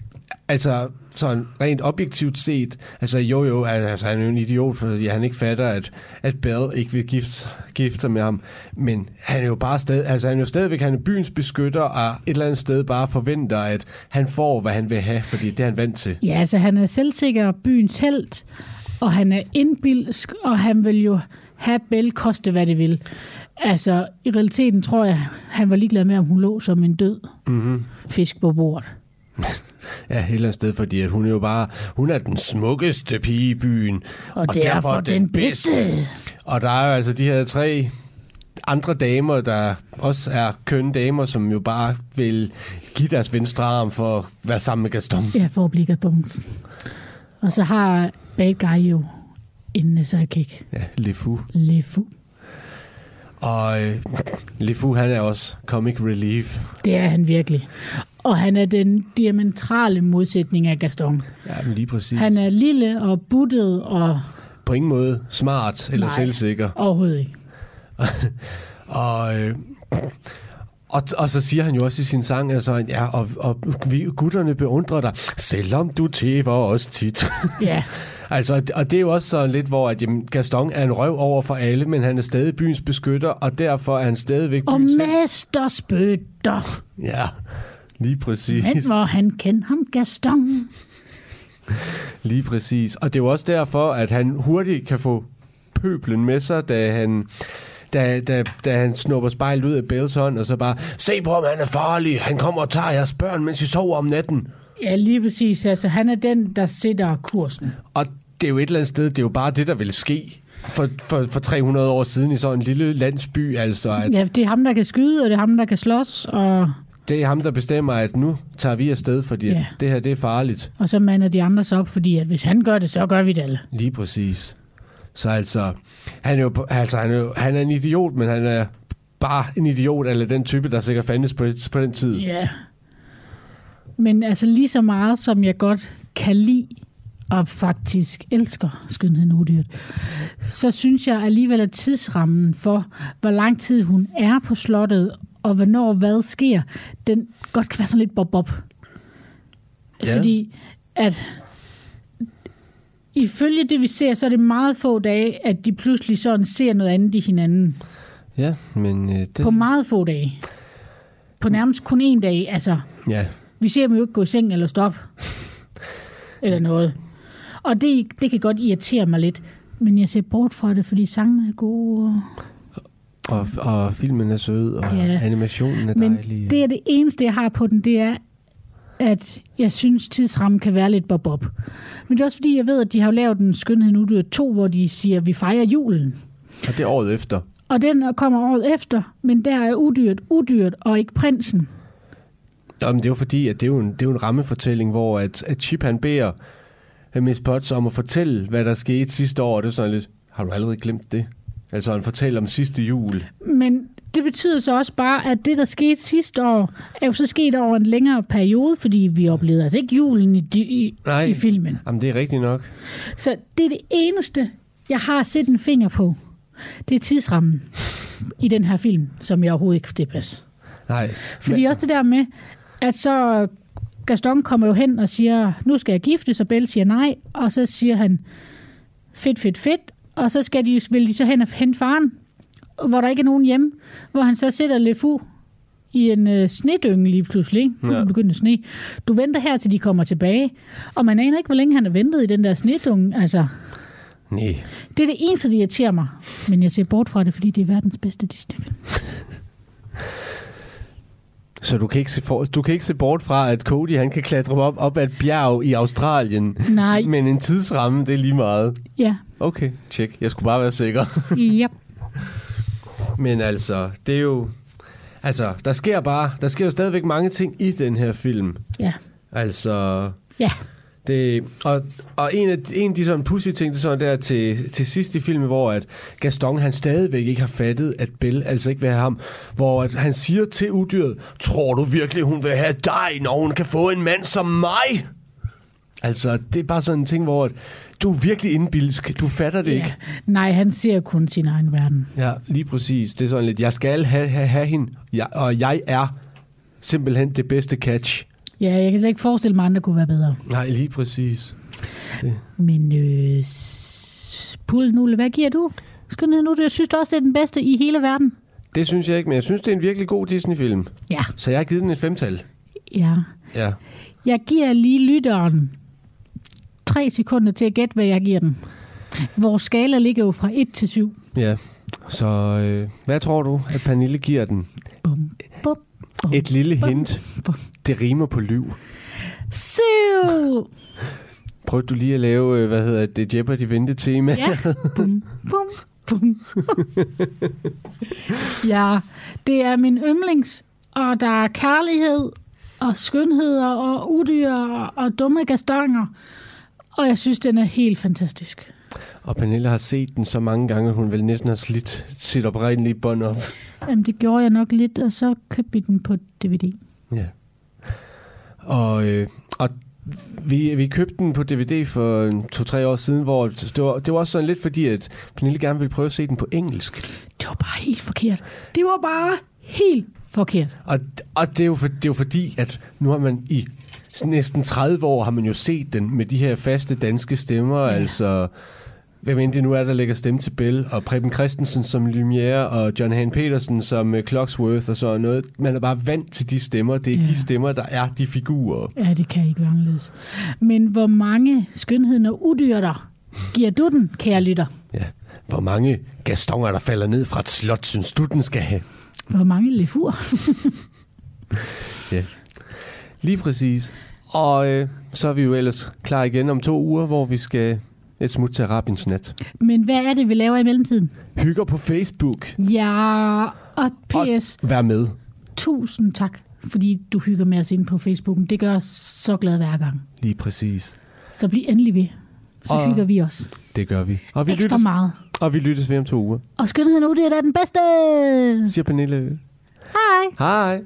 [SPEAKER 3] altså sådan rent objektivt set, altså jo jo, altså han er jo en idiot, fordi han ikke fatter, at, at Belle ikke vil gifte, gifte sig med ham. Men han er jo bare stadig, altså han er jo stadigvæk, han er byens beskytter, og et eller andet sted bare forventer, at han får, hvad han vil have, fordi det er han vant til.
[SPEAKER 2] Ja, altså han er selvsikker byens held, og han er indbilsk, og han vil jo have Belle koste, hvad det vil. Altså, i realiteten tror jeg, han var ligeglad med, om hun lå som en død
[SPEAKER 3] Mm-hmm.
[SPEAKER 2] fisk på bordet. [laughs]
[SPEAKER 3] Ja, et eller andet sted, fordi at hun er jo bare, hun er den smukkeste pige i byen.
[SPEAKER 2] Og, og derfor den bedste.
[SPEAKER 3] Og der er jo altså de her tre andre damer, der også er kønne damer, som jo bare vil give deres venstre arm for at være sammen med Gaston.
[SPEAKER 2] Ja, for at blive Gardons. Og så har Bad Guy jo en sidekick.
[SPEAKER 3] Ja, Lefu.
[SPEAKER 2] Lefu.
[SPEAKER 3] Og øh, Lefu, han er også comic relief.
[SPEAKER 2] Det er han virkelig. Og han er den diametrale modsætning af Gaston.
[SPEAKER 3] Ja, men lige præcis.
[SPEAKER 2] Han er lille og buttet og
[SPEAKER 3] på ingen måde smart eller
[SPEAKER 2] Nej.
[SPEAKER 3] selvsikker.
[SPEAKER 2] overhovedet ikke. [laughs]
[SPEAKER 3] Og, øh, og, og så siger han jo også i sin sang, altså, ja, og, og vi, gutterne beundrer dig, selvom du tæver os tit. [laughs]
[SPEAKER 2] Ja,
[SPEAKER 3] altså, og det er jo også sådan lidt, hvor at, jamen, Gaston er en røv over for alle, men han er stadig byens beskytter, og derfor er han stadigvæk
[SPEAKER 2] og
[SPEAKER 3] byens... held.
[SPEAKER 2] mesterspøtter.
[SPEAKER 3] Ja, lige præcis.
[SPEAKER 2] Men hvor han kendte ham Gaston.
[SPEAKER 3] Lige præcis. Og det er jo også derfor, at han hurtigt kan få pøblen med sig, da han, da, da, da han snupper spejlet ud af Bells hånd, og så bare, se på ham, han er farlig, han kommer og tager jeres børn, mens I sover om natten.
[SPEAKER 2] Ja, lige præcis. Altså, han er den, der sætter kursen.
[SPEAKER 3] Og det er jo et eller andet sted, det er jo bare det, der vil ske for, for, for 300 år siden i sådan en lille landsby, altså at
[SPEAKER 2] Ja, det er ham, der kan skyde, og det er ham, der kan slås, og,
[SPEAKER 3] det er ham, der bestemmer, at nu tager vi afsted, fordi
[SPEAKER 2] Ja.
[SPEAKER 3] det her, det er farligt.
[SPEAKER 2] og så mander de andre sig op, fordi at hvis han gør det, så gør vi det alle.
[SPEAKER 3] Lige præcis. Så altså, han er jo, altså, han er, jo, han er en idiot, men han er bare en idiot, eller den type, der sikkert fandtes på, på den tid.
[SPEAKER 2] Ja. Men altså lige så meget, som jeg godt kan lide og faktisk elsker skønheden udyrt, så synes jeg alligevel, at tidsrammen for, hvor lang tid hun er på slottet, og hvornår hvad sker, den godt kan være sådan lidt bob-bob.
[SPEAKER 3] Ja.
[SPEAKER 2] Fordi at ifølge det, vi ser, så er det meget få dage, at de pludselig sådan ser noget andet i hinanden.
[SPEAKER 3] Ja, men øh, det...
[SPEAKER 2] På meget få dage. På nærmest kun en dag. Altså,
[SPEAKER 3] Ja,
[SPEAKER 2] vi ser dem jo ikke gå i seng eller stoppe. [laughs] eller noget. Og det, det kan godt irritere mig lidt. Men jeg ser bort fra det, fordi sangene er gode. Og...
[SPEAKER 3] og, og filmen er sød, og
[SPEAKER 2] Ja.
[SPEAKER 3] animationen er
[SPEAKER 2] Men
[SPEAKER 3] dejlig.
[SPEAKER 2] det er det eneste, jeg har på den, det er, at jeg synes, tidsrammen kan være lidt bob-bob. Men det er også fordi, jeg ved, at de har lavet en skønhed nu, det to, hvor de siger, at vi fejrer julen.
[SPEAKER 3] Og det er året efter.
[SPEAKER 2] Og den kommer året efter, men der er udyrt udyrt, og ikke prinsen.
[SPEAKER 3] Jamen, det er jo fordi, at det er jo en, det er jo en rammefortælling, hvor at, at Chip han beder øh, Miss Potts om at fortælle, hvad der skete sidste år, og det er sådan lidt, har du allerede glemt det? Altså, han fortæller om sidste jul.
[SPEAKER 2] Men det betyder så også bare, at det, der skete sidste år, er jo så sket over en længere periode, fordi vi oplevede altså ikke julen i, i,
[SPEAKER 3] Nej.
[SPEAKER 2] i filmen.
[SPEAKER 3] Jamen, det er rigtigt nok.
[SPEAKER 2] Så det er det eneste, jeg har set en finger på. Det er tidsrammen i den her film, som jeg overhovedet ikke kan tilpasse.
[SPEAKER 3] Nej.
[SPEAKER 2] Fordi også det der med, at så Gaston kommer jo hen og siger, nu skal jeg gifte, så Belle siger nej, og så siger han, fedt, fedt, fedt, og så skal de, vil de så hen og hente faren, hvor der ikke er nogen hjemme, hvor han så sætter Lefu i en øh, snedynge lige pludselig. Ikke? Nu
[SPEAKER 3] Ja.
[SPEAKER 2] ja. begynder at sne. Du venter her, til de kommer tilbage, og man aner ikke, hvor længe han har ventet i den der snedynge. Altså,
[SPEAKER 3] Nej.
[SPEAKER 2] Det er det eneste, der irriterer mig. Men jeg ser bort fra det, fordi det er verdens bedste Disney-film. [laughs]
[SPEAKER 3] Så du kan, ikke se for, du kan ikke se bort fra, at Cody han kan klatre op, op ad et bjerg i Australien.
[SPEAKER 2] Nej.
[SPEAKER 3] Men en tidsramme, det er lige meget.
[SPEAKER 2] Ja.
[SPEAKER 3] Okay, tjek. Jeg skulle bare være sikker.
[SPEAKER 2] Ja. [laughs]
[SPEAKER 3] Men altså, det er jo... Altså, der sker bare... Der sker jo stadigvæk mange ting i den her film.
[SPEAKER 2] Ja.
[SPEAKER 3] Altså...
[SPEAKER 2] Ja.
[SPEAKER 3] Det, og, og en af, en af de sådan pussy ting, det er sådan der til, til sidst i filmen, hvor at Gaston han stadigvæk ikke har fattet, at Belle altså ikke vil have ham. Hvor at han siger til udyret, tror du virkelig, hun vil have dig, når hun kan få en mand som mig? Altså, det er bare sådan en ting, hvor at, du er virkelig indbilsk. Du fatter det
[SPEAKER 2] ja.
[SPEAKER 3] ikke.
[SPEAKER 2] Nej, han ser kun sin egen verden.
[SPEAKER 3] Ja, lige præcis. Det er sådan lidt, jeg skal have, have, have hende, jeg, og jeg er simpelthen det bedste catch.
[SPEAKER 2] Ja, jeg kan slet ikke forestille mig, at andre kunne være bedre.
[SPEAKER 3] Nej, lige præcis.
[SPEAKER 2] Men øh, Pul Nulle, hvad giver du? Skønhed nu, jeg synes også, det er den bedste i hele verden.
[SPEAKER 3] Det synes jeg ikke, men jeg synes, det er en virkelig god Disney-film.
[SPEAKER 2] Ja.
[SPEAKER 3] Så jeg har givet den et femtal.
[SPEAKER 2] Ja.
[SPEAKER 3] Ja.
[SPEAKER 2] Jeg giver lige lytteren tre sekunder til at gætte, hvad jeg giver den. Vores skala ligger jo fra 1 til 7.
[SPEAKER 3] Ja. Så øh, hvad tror du, at Pernille giver den?
[SPEAKER 2] Bum, bum,
[SPEAKER 3] Et lille
[SPEAKER 2] bum,
[SPEAKER 3] hint.
[SPEAKER 2] bum.
[SPEAKER 3] Det rimer på lyv.
[SPEAKER 2] 7!
[SPEAKER 3] Prøv du lige at lave, øh, hvad hedder det, Jeopardy vente-tema?
[SPEAKER 2] Ja. Bum, bum, bum. ja, det er min yndlings, og der er kærlighed og skønheder og udyr og dumme gastonger. Og jeg synes, den er helt fantastisk.
[SPEAKER 3] Og Pernille har set den så mange gange, at hun vel næsten har slidt sit oprindelige bånd op.
[SPEAKER 2] Jamen, det gjorde jeg nok lidt, og så købte vi den på DVD.
[SPEAKER 3] Ja. Og, øh, og vi, vi købte den på DVD for to-tre år siden, hvor det var, det var også sådan lidt fordi, at Pernille gerne ville prøve at se den på engelsk.
[SPEAKER 2] Det var bare helt forkert. Det var bare helt forkert.
[SPEAKER 3] Og, og det, er jo for, det er jo fordi, at nu har man i næsten 30 år, har man jo set den med de her faste danske stemmer, ja. altså hvem end det nu er, der lægger stemme til Bell, og Preben Christensen som Lumière, og John Han Petersen som uh, Clocksworth og sådan noget. Man er bare vant til de stemmer. Det er
[SPEAKER 2] Ja.
[SPEAKER 3] de stemmer, der er de figurer.
[SPEAKER 2] Ja, det kan ikke være anderledes. Men hvor mange skønheder og udyr der giver du den, kære lytter?
[SPEAKER 3] Ja. Hvor mange gastonger, der falder ned fra et slot, synes du, den skal have?
[SPEAKER 2] Hvor mange lefur? [laughs]
[SPEAKER 3] Lige præcis. Og øh, så er vi jo ellers klar igen om to uger, hvor vi skal et smut til Arabins nat.
[SPEAKER 2] Men hvad er det, vi laver i mellemtiden?
[SPEAKER 3] Hygger på Facebook.
[SPEAKER 2] Ja, og PS,
[SPEAKER 3] Vær med.
[SPEAKER 2] tusind tak, fordi du hygger med os inde på Facebooken. Det gør os så glad hver gang.
[SPEAKER 3] Lige præcis.
[SPEAKER 2] Så bliv endelig ved. Så
[SPEAKER 3] Og-
[SPEAKER 2] hygger vi os
[SPEAKER 3] Det gør vi. Og vi,
[SPEAKER 2] ekstra
[SPEAKER 3] lyttes,
[SPEAKER 2] meget.
[SPEAKER 3] og vi lyttes ved om to uger,
[SPEAKER 2] Og skønheden ud, det er den bedste.
[SPEAKER 3] siger Pernille.
[SPEAKER 2] Hej.
[SPEAKER 3] Hej.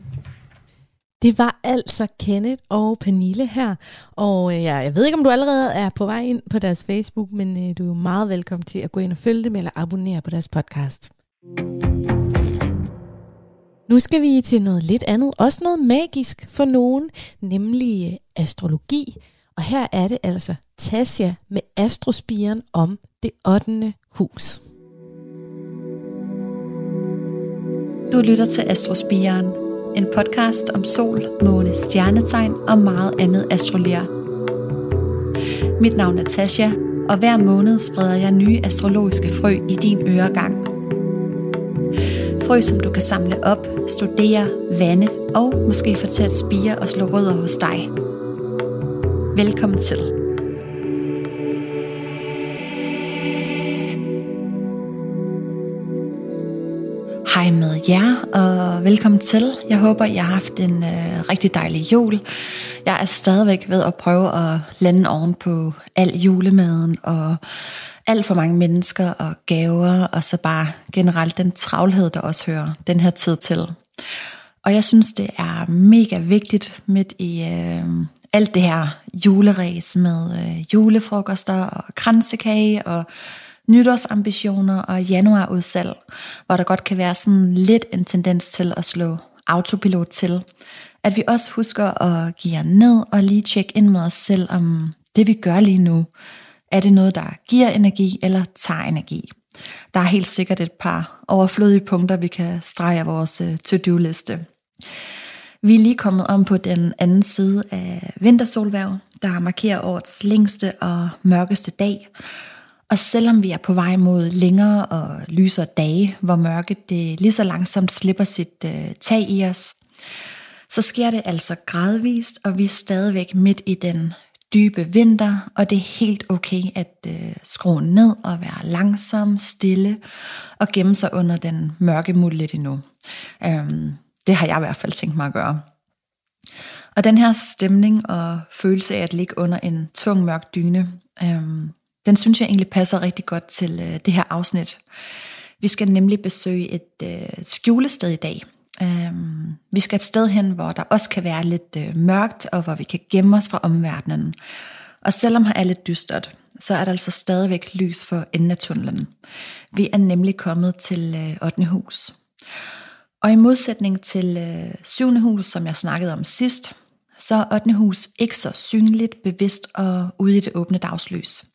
[SPEAKER 1] Det var altså Kenneth og Pernille her. Og øh, jeg ved ikke, om du allerede er på vej ind på deres Facebook, men øh, du er meget velkommen til at gå ind og følge dem eller abonnere på deres podcast. Nu skal vi til noget lidt andet, også noget magisk for nogen, nemlig øh, astrologi. Og her er det altså Tasja med Astrospiren om det 8. hus.
[SPEAKER 4] Du lytter til Astrospiren, en podcast om sol, måne, stjernetegn og meget andet astrolier. Mit navn er Tasha, og hver måned spreder jeg nye astrologiske frø i din øregang. Frø, som du kan samle op, studere, vande og måske få til at spire og slå rødder hos dig. Velkommen til. Hej med jer, og velkommen til. Jeg håber, I har haft en øh, rigtig dejlig jul. Jeg er stadigvæk ved at prøve at lande oven på al julemaden, og alt for mange mennesker og gaver, og så bare generelt den travlhed, der også hører den her tid til. Og jeg synes, det er mega vigtigt midt i øh, alt det her juleræs med øh, julefrokoster og kransekage og nytårsambitioner og januarudsalg, hvor der godt kan være sådan lidt en tendens til at slå autopilot til. At vi også husker at give jer ned og lige tjekke ind med os selv, om det vi gør lige nu, er det noget, der giver energi eller tager energi. Der er helt sikkert et par overflødige punkter, vi kan strege af vores øh, to-do-liste. Vi er lige kommet om på den anden side af vintersolværv, der markerer årets længste og mørkeste dag. Og selvom vi er på vej mod længere og lysere dage, hvor mørket det lige så langsomt slipper sit øh, tag i os, så sker det altså gradvist, og vi er stadigvæk midt i den dybe vinter, og det er helt okay at øh, skrue ned og være langsom, stille og gemme sig under den mørke muld lidt endnu. Øhm, det har jeg i hvert fald tænkt mig at gøre. Og den her stemning og følelse af at ligge under en tung mørk dyne, øhm, den synes jeg egentlig passer rigtig godt til øh, det her afsnit. Vi skal nemlig besøge et øh, skjulested i dag. Øhm, vi skal et sted hen, hvor der også kan være lidt øh, mørkt, og hvor vi kan gemme os fra omverdenen. Og selvom her er lidt dystert, så er der altså stadigvæk lys for enden af tunnelen. Vi er nemlig kommet til øh, 8. hus. Og i modsætning til øh, 7. hus, som jeg snakkede om sidst, så er 8. hus ikke så synligt, bevidst og ude i det åbne dagslys.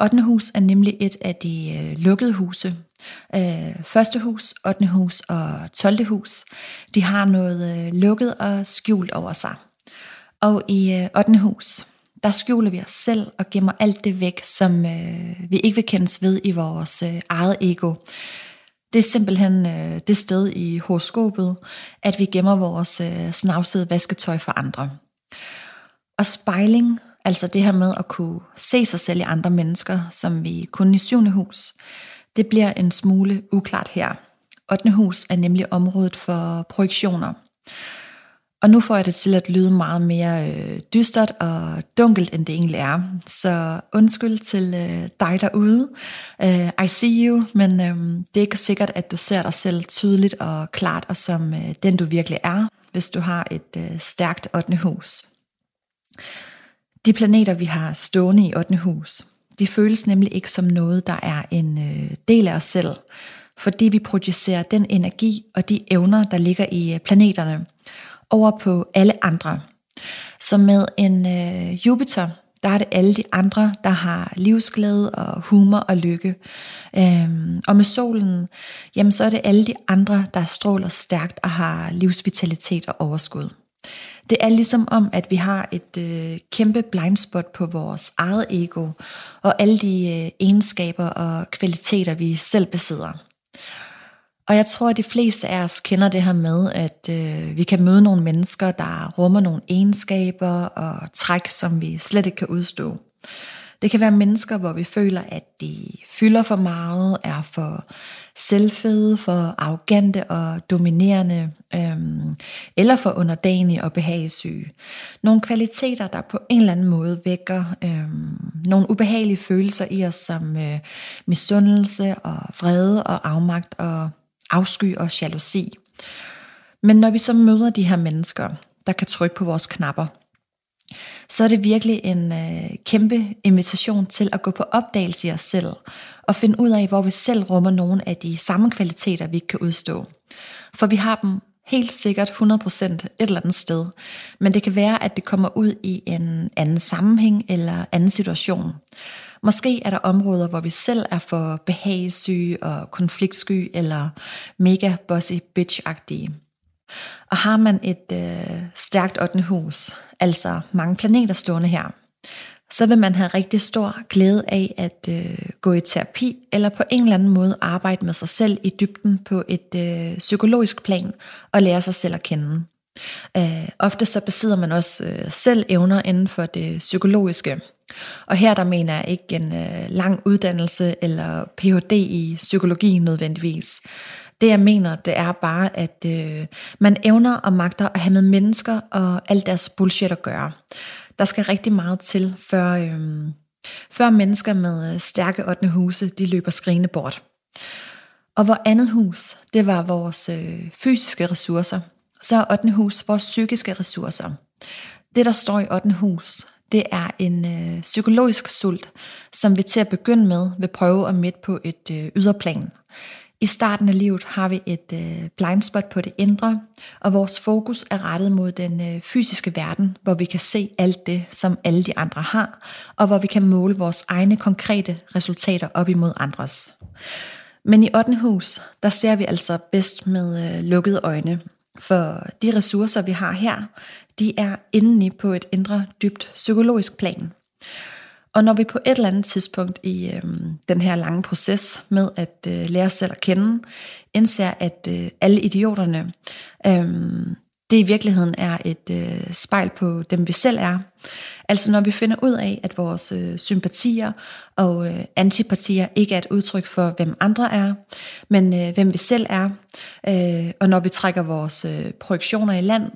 [SPEAKER 4] 8. hus er nemlig et af de øh, lukkede huse. Øh, første hus, 8. hus og 12. hus, de har noget øh, lukket og skjult over sig. Og i øh, 8. hus, der skjuler vi os selv og gemmer alt det væk, som øh, vi ikke vil kendes ved i vores øh, eget ego. Det er simpelthen øh, det sted i horoskopet, at vi gemmer vores øh, snavsede vasketøj for andre. Og spejling, altså det her med at kunne se sig selv i andre mennesker, som vi kun i syvende hus, det bliver en smule uklart her. 8. hus er nemlig området for projektioner. Og nu får jeg det til at lyde meget mere øh, dystert og dunkelt, end det egentlig er. Så undskyld til øh, dig derude. Øh, I see you, men øh, det er ikke sikkert, at du ser dig selv tydeligt og klart og som øh, den du virkelig er, hvis du har et øh, stærkt 8. hus. De planeter, vi har stående i 8. hus, de føles nemlig ikke som noget, der er en øh, del af os selv, fordi vi projicerer den energi og de evner, der ligger i øh, planeterne, over på alle andre. Så med en øh, Jupiter, der er det alle de andre, der har livsglæde og humor og lykke. Øhm, og med solen, jamen så er det alle de andre, der stråler stærkt og har livsvitalitet og overskud. Det er ligesom om, at vi har et øh, kæmpe blindspot på vores eget ego, og alle de øh, egenskaber og kvaliteter, vi selv besidder. Og jeg tror, at de fleste af os kender det her med, at øh, vi kan møde nogle mennesker, der rummer nogle egenskaber og træk, som vi slet ikke kan udstå. Det kan være mennesker, hvor vi føler, at de fylder for meget, er for selvfede, for arrogante og dominerende, øhm, eller for underdanige og behagesyge. Nogle kvaliteter, der på en eller anden måde vækker øhm, nogle ubehagelige følelser i os, som øh, misundelse og vrede og afmagt og afsky og jalousi. Men når vi så møder de her mennesker, der kan trykke på vores knapper, så er det virkelig en øh, kæmpe invitation til at gå på opdagelse i os selv, og finde ud af, hvor vi selv rummer nogle af de samme kvaliteter, vi ikke kan udstå. For vi har dem helt sikkert 100% et eller andet sted, men det kan være, at det kommer ud i en anden sammenhæng eller anden situation. Måske er der områder, hvor vi selv er for behagesyge og konfliktsky eller mega bossy bitch-agtige. Og har man et øh, stærkt 8. hus, altså mange planeter stående her, så vil man have rigtig stor glæde af at øh, gå i terapi, eller på en eller anden måde arbejde med sig selv i dybden på et øh, psykologisk plan, og lære sig selv at kende. Øh, ofte så besidder man også øh, selv evner inden for det psykologiske. Og her der mener jeg ikke en øh, lang uddannelse eller Ph.D. i psykologi nødvendigvis. Det jeg mener, det er bare, at øh, man evner og magter at have med mennesker og alt deres bullshit at gøre. Der skal rigtig meget til, før, øh, før mennesker med øh, stærke 8. huse, de løber skrigende bort. Og hvor andet hus, det var vores øh, fysiske ressourcer, så er 8. hus vores psykiske ressourcer. Det, der står i 8. hus, det er en øh, psykologisk sult, som vi til at begynde med vil prøve at midt på et øh, yderplan. I starten af livet har vi et øh, blindspot på det indre, og vores fokus er rettet mod den øh, fysiske verden, hvor vi kan se alt det, som alle de andre har, og hvor vi kan måle vores egne konkrete resultater op imod andres. Men i 8. hus, der ser vi altså bedst med øh, lukkede øjne, for de ressourcer, vi har her, de er indeni på et indre, dybt psykologisk plan. Og når vi på et eller andet tidspunkt i øh, den her lange proces med at øh, lære os selv at kende, indser, at øh, alle idioterne, øh, det i virkeligheden er et øh, spejl på dem, vi selv er. Altså når vi finder ud af, at vores øh, sympatier og øh, antipatier ikke er et udtryk for, hvem andre er, men øh, hvem vi selv er, øh, og når vi trækker vores øh, projektioner i land,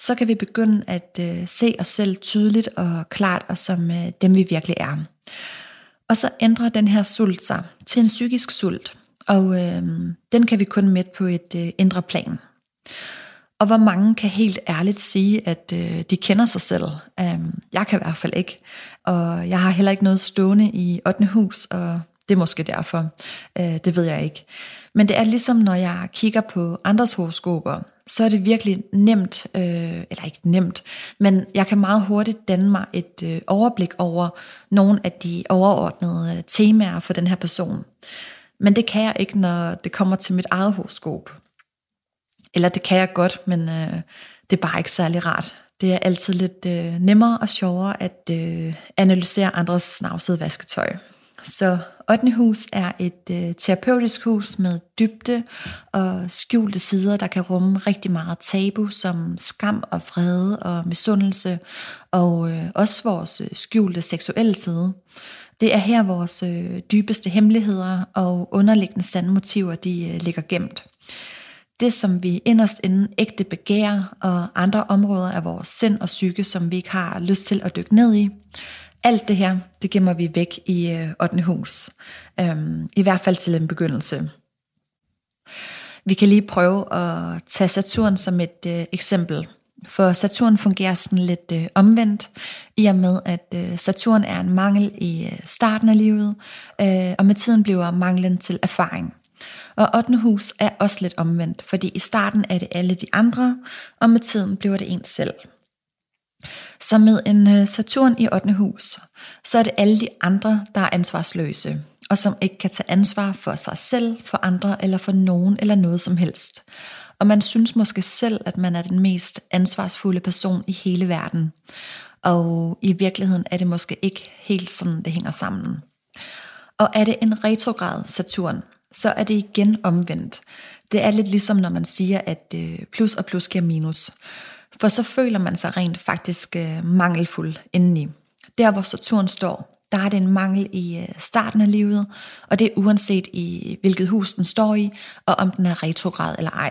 [SPEAKER 4] så kan vi begynde at øh, se os selv tydeligt og klart og som øh, dem vi virkelig er. Og så ændrer den her sult sig til en psykisk sult, og øh, den kan vi kun mætte på et øh, indre plan. Og hvor mange kan helt ærligt sige, at øh, de kender sig selv. Um, jeg kan i hvert fald ikke. Og jeg har heller ikke noget stående i 8. hus, og det er måske derfor. Uh, det ved jeg ikke. Men det er ligesom, når jeg kigger på andres horoskoper, så er det virkelig nemt, øh, eller ikke nemt, men jeg kan meget hurtigt danne mig et øh, overblik over nogle af de overordnede øh, temaer for den her person. Men det kan jeg ikke, når det kommer til mit eget horoskop. Eller det kan jeg godt, men øh, det er bare ikke særlig rart. Det er altid lidt øh, nemmere og sjovere at øh, analysere andres snavsede vasketøj. Så 8. hus er et øh, terapeutisk hus med dybde og skjulte sider, der kan rumme rigtig meget tabu, som skam og vrede og misundelse, og øh, også vores øh, skjulte seksuelle side. Det er her vores øh, dybeste hemmeligheder og underliggende sande motiver, de øh, ligger gemt det, som vi inderst inden ægte begær, og andre områder af vores sind og psyke, som vi ikke har lyst til at dykke ned i. Alt det her, det gemmer vi væk i øh, 8. hus. Øhm, I hvert fald til en begyndelse. Vi kan lige prøve at tage Saturn som et øh, eksempel. For Saturn fungerer sådan lidt øh, omvendt, i og med at øh, Saturn er en mangel i øh, starten af livet, øh, og med tiden bliver manglen til erfaring. Og 8. hus er også lidt omvendt, fordi i starten er det alle de andre, og med tiden bliver det en selv. Så med en øh, Saturn i 8. hus, så er det alle de andre, der er ansvarsløse, og som ikke kan tage ansvar for sig selv, for andre eller for nogen eller noget som helst. Og man synes måske selv, at man er den mest ansvarsfulde person i hele verden. Og i virkeligheden er det måske ikke helt sådan, det hænger sammen. Og er det en retrograd Saturn, så er det igen omvendt. Det er lidt ligesom når man siger, at øh, plus og plus giver minus. For så føler man sig rent faktisk øh, mangelfuld indeni. Der hvor Saturn står, der er det en mangel i øh, starten af livet, og det er uanset i hvilket hus den står i, og om den er retrograd eller ej.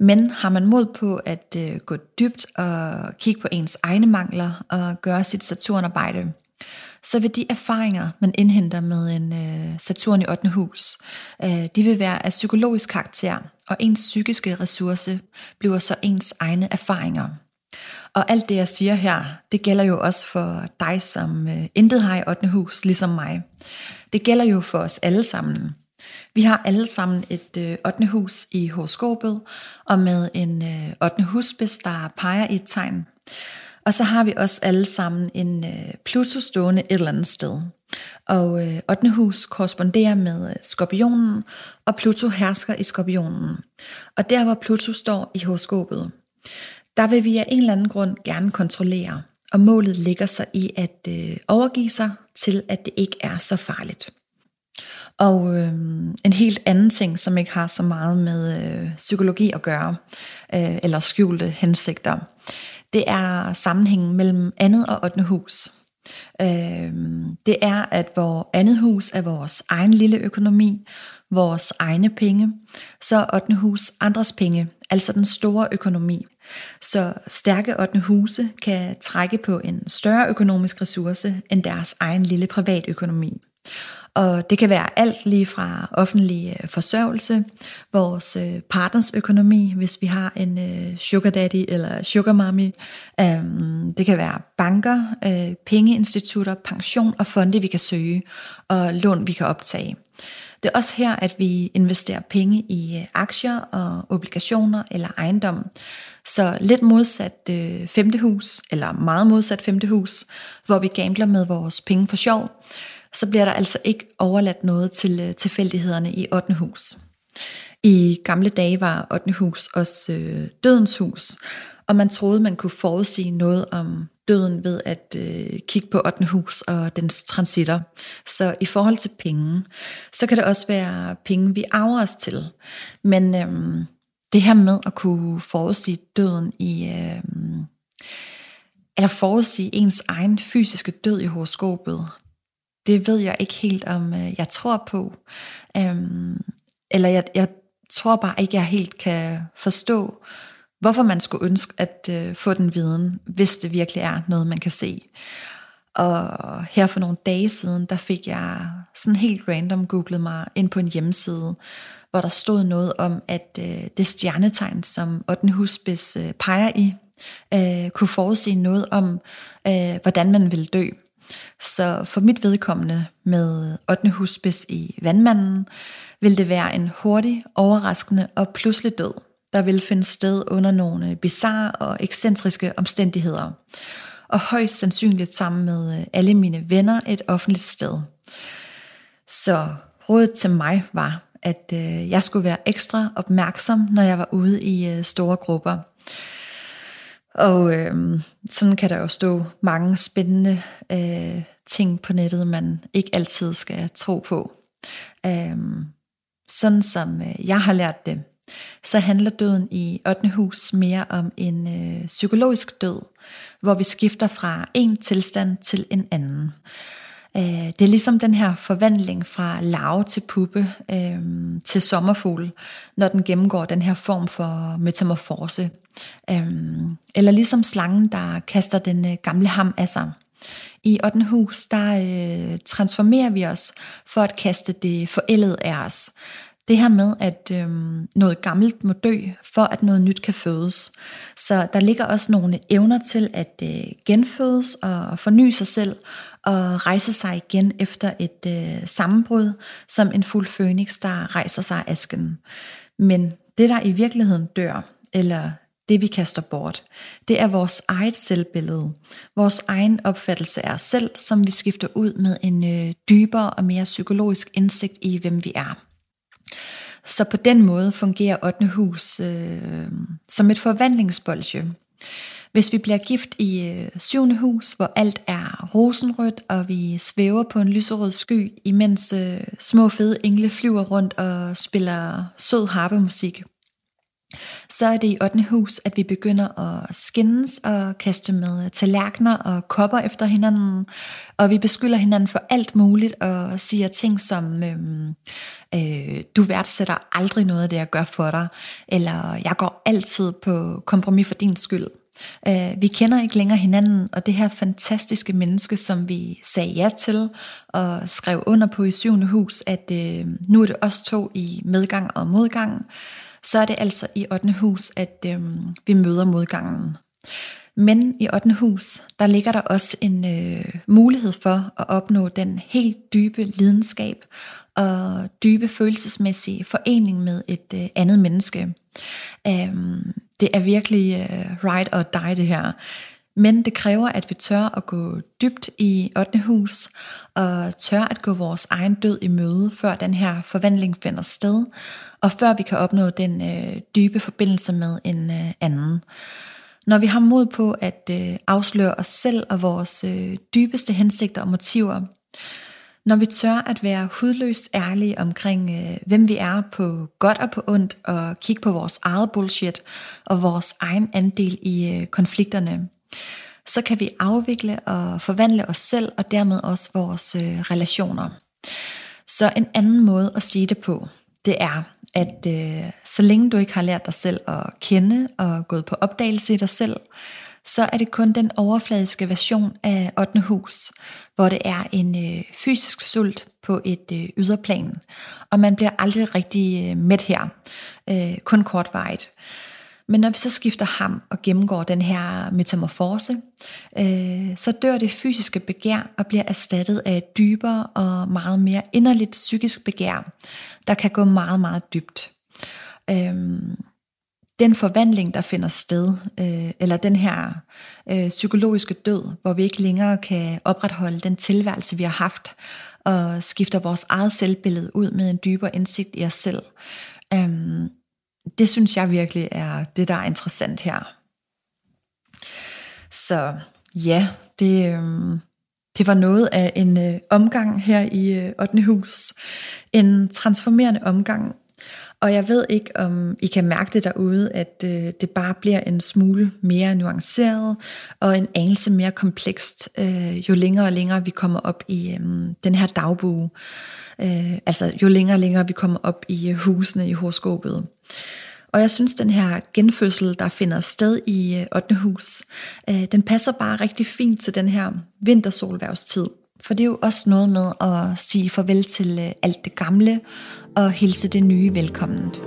[SPEAKER 4] Men har man mod på at øh, gå dybt og kigge på ens egne mangler og gøre sit Saturnarbejde, så vil de erfaringer, man indhenter med en øh, Saturn i 8. hus, øh, de vil være af psykologisk karakter, og ens psykiske ressource bliver så ens egne erfaringer. Og alt det, jeg siger her, det gælder jo også for dig, som øh, intet har i 8. hus, ligesom mig. Det gælder jo for os alle sammen. Vi har alle sammen et øh, 8. hus i horoskopet, og med en øh, 8. husspids, der peger i et tegn. Og så har vi også alle sammen en øh, Pluto stående et eller andet sted. Og øh, 8. hus korresponderer med øh, skorpionen, og Pluto hersker i skorpionen. Og der hvor Pluto står i horoskopet, der vil vi af en eller anden grund gerne kontrollere. Og målet ligger sig i at øh, overgive sig til, at det ikke er så farligt. Og øh, en helt anden ting, som ikke har så meget med øh, psykologi at gøre, øh, eller skjulte hensigter, det er sammenhængen mellem andet og 8. hus. Øhm, det er, at vores andet hus er vores egen lille økonomi, vores egne penge, så 8. hus andres penge, altså den store økonomi. Så stærke 8. huse kan trække på en større økonomisk ressource end deres egen lille privatøkonomi. Og det kan være alt lige fra offentlig øh, forsørgelse, vores øh, partners økonomi, hvis vi har en øh, sugar daddy eller sugar mommy. Øhm, det kan være banker, pengeinstitutter, pension og fonde, vi kan søge, og lån, vi kan optage. Det er også her, at vi investerer penge i aktier og obligationer eller ejendom. Så lidt modsat øh, femte hus, eller meget modsat femte hus, hvor vi gambler med vores penge for sjov, så bliver der altså ikke overladt noget til øh, tilfældighederne i 8. hus. I gamle dage var 8. hus også øh, dødens hus, og man troede, man kunne forudsige noget om døden ved at øh, kigge på 8. hus og dens transitter. Så i forhold til penge, så kan det også være penge, vi arver os til. Men øh, det her med at kunne forudsige døden i... Øh, eller forudsige ens egen fysiske død i horoskopet, det ved jeg ikke helt, om øh, jeg tror på. Øhm, eller jeg, jeg tror bare ikke, jeg helt kan forstå, hvorfor man skulle ønske at øh, få den viden, hvis det virkelig er noget, man kan se. Og her for nogle dage siden, der fik jeg sådan helt random googlet mig ind på en hjemmeside, hvor der stod noget om, at øh, det stjernetegn, som 8. husbis øh, peger i, øh, kunne forudse noget om, øh, hvordan man ville dø. Så for mit vedkommende med 8. husbis i vandmanden, vil det være en hurtig, overraskende og pludselig død, der vil finde sted under nogle bizarre og ekscentriske omstændigheder. Og højst sandsynligt sammen med øh, alle mine venner et offentligt sted. Så rådet til mig var, at øh, jeg skulle være ekstra opmærksom, når jeg var ude i øh, store grupper. Og øh, sådan kan der jo stå mange spændende øh, ting på nettet, man ikke altid skal tro på. Øh, sådan som øh, jeg har lært det, så handler døden i 8. hus mere om en øh, psykologisk død, hvor vi skifter fra en tilstand til en anden. Øh, det er ligesom den her forvandling fra larve til puppe øh, til sommerfugl, når den gennemgår den her form for metamorfose. Øh, eller ligesom slangen, der kaster den øh, gamle ham af sig. I 8. hus, der øh, transformerer vi os for at kaste det forældede af os. Det her med, at øh, noget gammelt må dø, for at noget nyt kan fødes. Så der ligger også nogle evner til at øh, genfødes og forny sig selv, og rejse sig igen efter et øh, sammenbrud, som en fuld fønix, der rejser sig af asken. Men det, der i virkeligheden dør, eller det vi kaster bort, det er vores eget selvbillede, vores egen opfattelse af os selv, som vi skifter ud med en øh, dybere og mere psykologisk indsigt i, hvem vi er. Så på den måde fungerer 8. hus øh, som et forvandlingsbolsje. Hvis vi bliver gift i øh, 7. hus, hvor alt er rosenrødt, og vi svæver på en lyserød sky, imens øh, små fede engle flyver rundt og spiller sød harpemusik, så er det i 8. hus, at vi begynder at skændes og kaste med tallerkener og kopper efter hinanden, og vi beskylder hinanden for alt muligt og siger ting som, øhm, øh, du værdsætter aldrig noget af det, jeg gør for dig, eller jeg går altid på kompromis for din skyld. Øh, vi kender ikke længere hinanden, og det her fantastiske menneske, som vi sagde ja til og skrev under på i syvende hus, at øh, nu er det os to i medgang og modgang, så er det altså i 8. hus, at øh, vi møder modgangen. Men i 8. hus, der ligger der også en øh, mulighed for at opnå den helt dybe lidenskab og dybe følelsesmæssige forening med et øh, andet menneske. Um, det er virkelig øh, ride or die det her. Men det kræver, at vi tør at gå dybt i 8. hus, og tør at gå vores egen død i møde, før den her forvandling finder sted, og før vi kan opnå den øh, dybe forbindelse med en øh, anden. Når vi har mod på at øh, afsløre os selv og vores øh, dybeste hensigter og motiver, når vi tør at være hudløst ærlige omkring, øh, hvem vi er på godt og på ondt, og kigge på vores eget bullshit og vores egen andel i øh, konflikterne, så kan vi afvikle og forvandle os selv og dermed også vores øh, relationer. Så en anden måde at sige det på, det er, at øh, så længe du ikke har lært dig selv at kende og gået på opdagelse i dig selv, så er det kun den overfladiske version af 8. hus, hvor det er en øh, fysisk sult på et øh, yderplan, og man bliver aldrig rigtig øh, mæt her, øh, kun kortvarigt. Men når vi så skifter ham og gennemgår den her metamorfose, øh, så dør det fysiske begær og bliver erstattet af et dybere og meget mere inderligt psykisk begær, der kan gå meget, meget dybt. Øh, den forvandling, der finder sted, øh, eller den her øh, psykologiske død, hvor vi ikke længere kan opretholde den tilværelse, vi har haft, og skifter vores eget selvbillede ud med en dybere indsigt i os selv. Øh, det synes jeg virkelig er det, der er interessant her. Så ja, det, øh, det var noget af en øh, omgang her i øh, 8. hus. En transformerende omgang. Og jeg ved ikke, om I kan mærke det derude, at øh, det bare bliver en smule mere nuanceret og en anelse mere komplekst, øh, jo længere og længere vi kommer op i øh, den her dagbue. Øh, altså jo længere og længere vi kommer op i øh, husene i horoskopet. Og jeg synes, den her genfødsel, der finder sted i øh, 8. Hus, øh, den passer bare rigtig fint til den her vintersolværvstid. For det er jo også noget med at sige farvel til øh, alt det gamle og hilse det nye velkomment.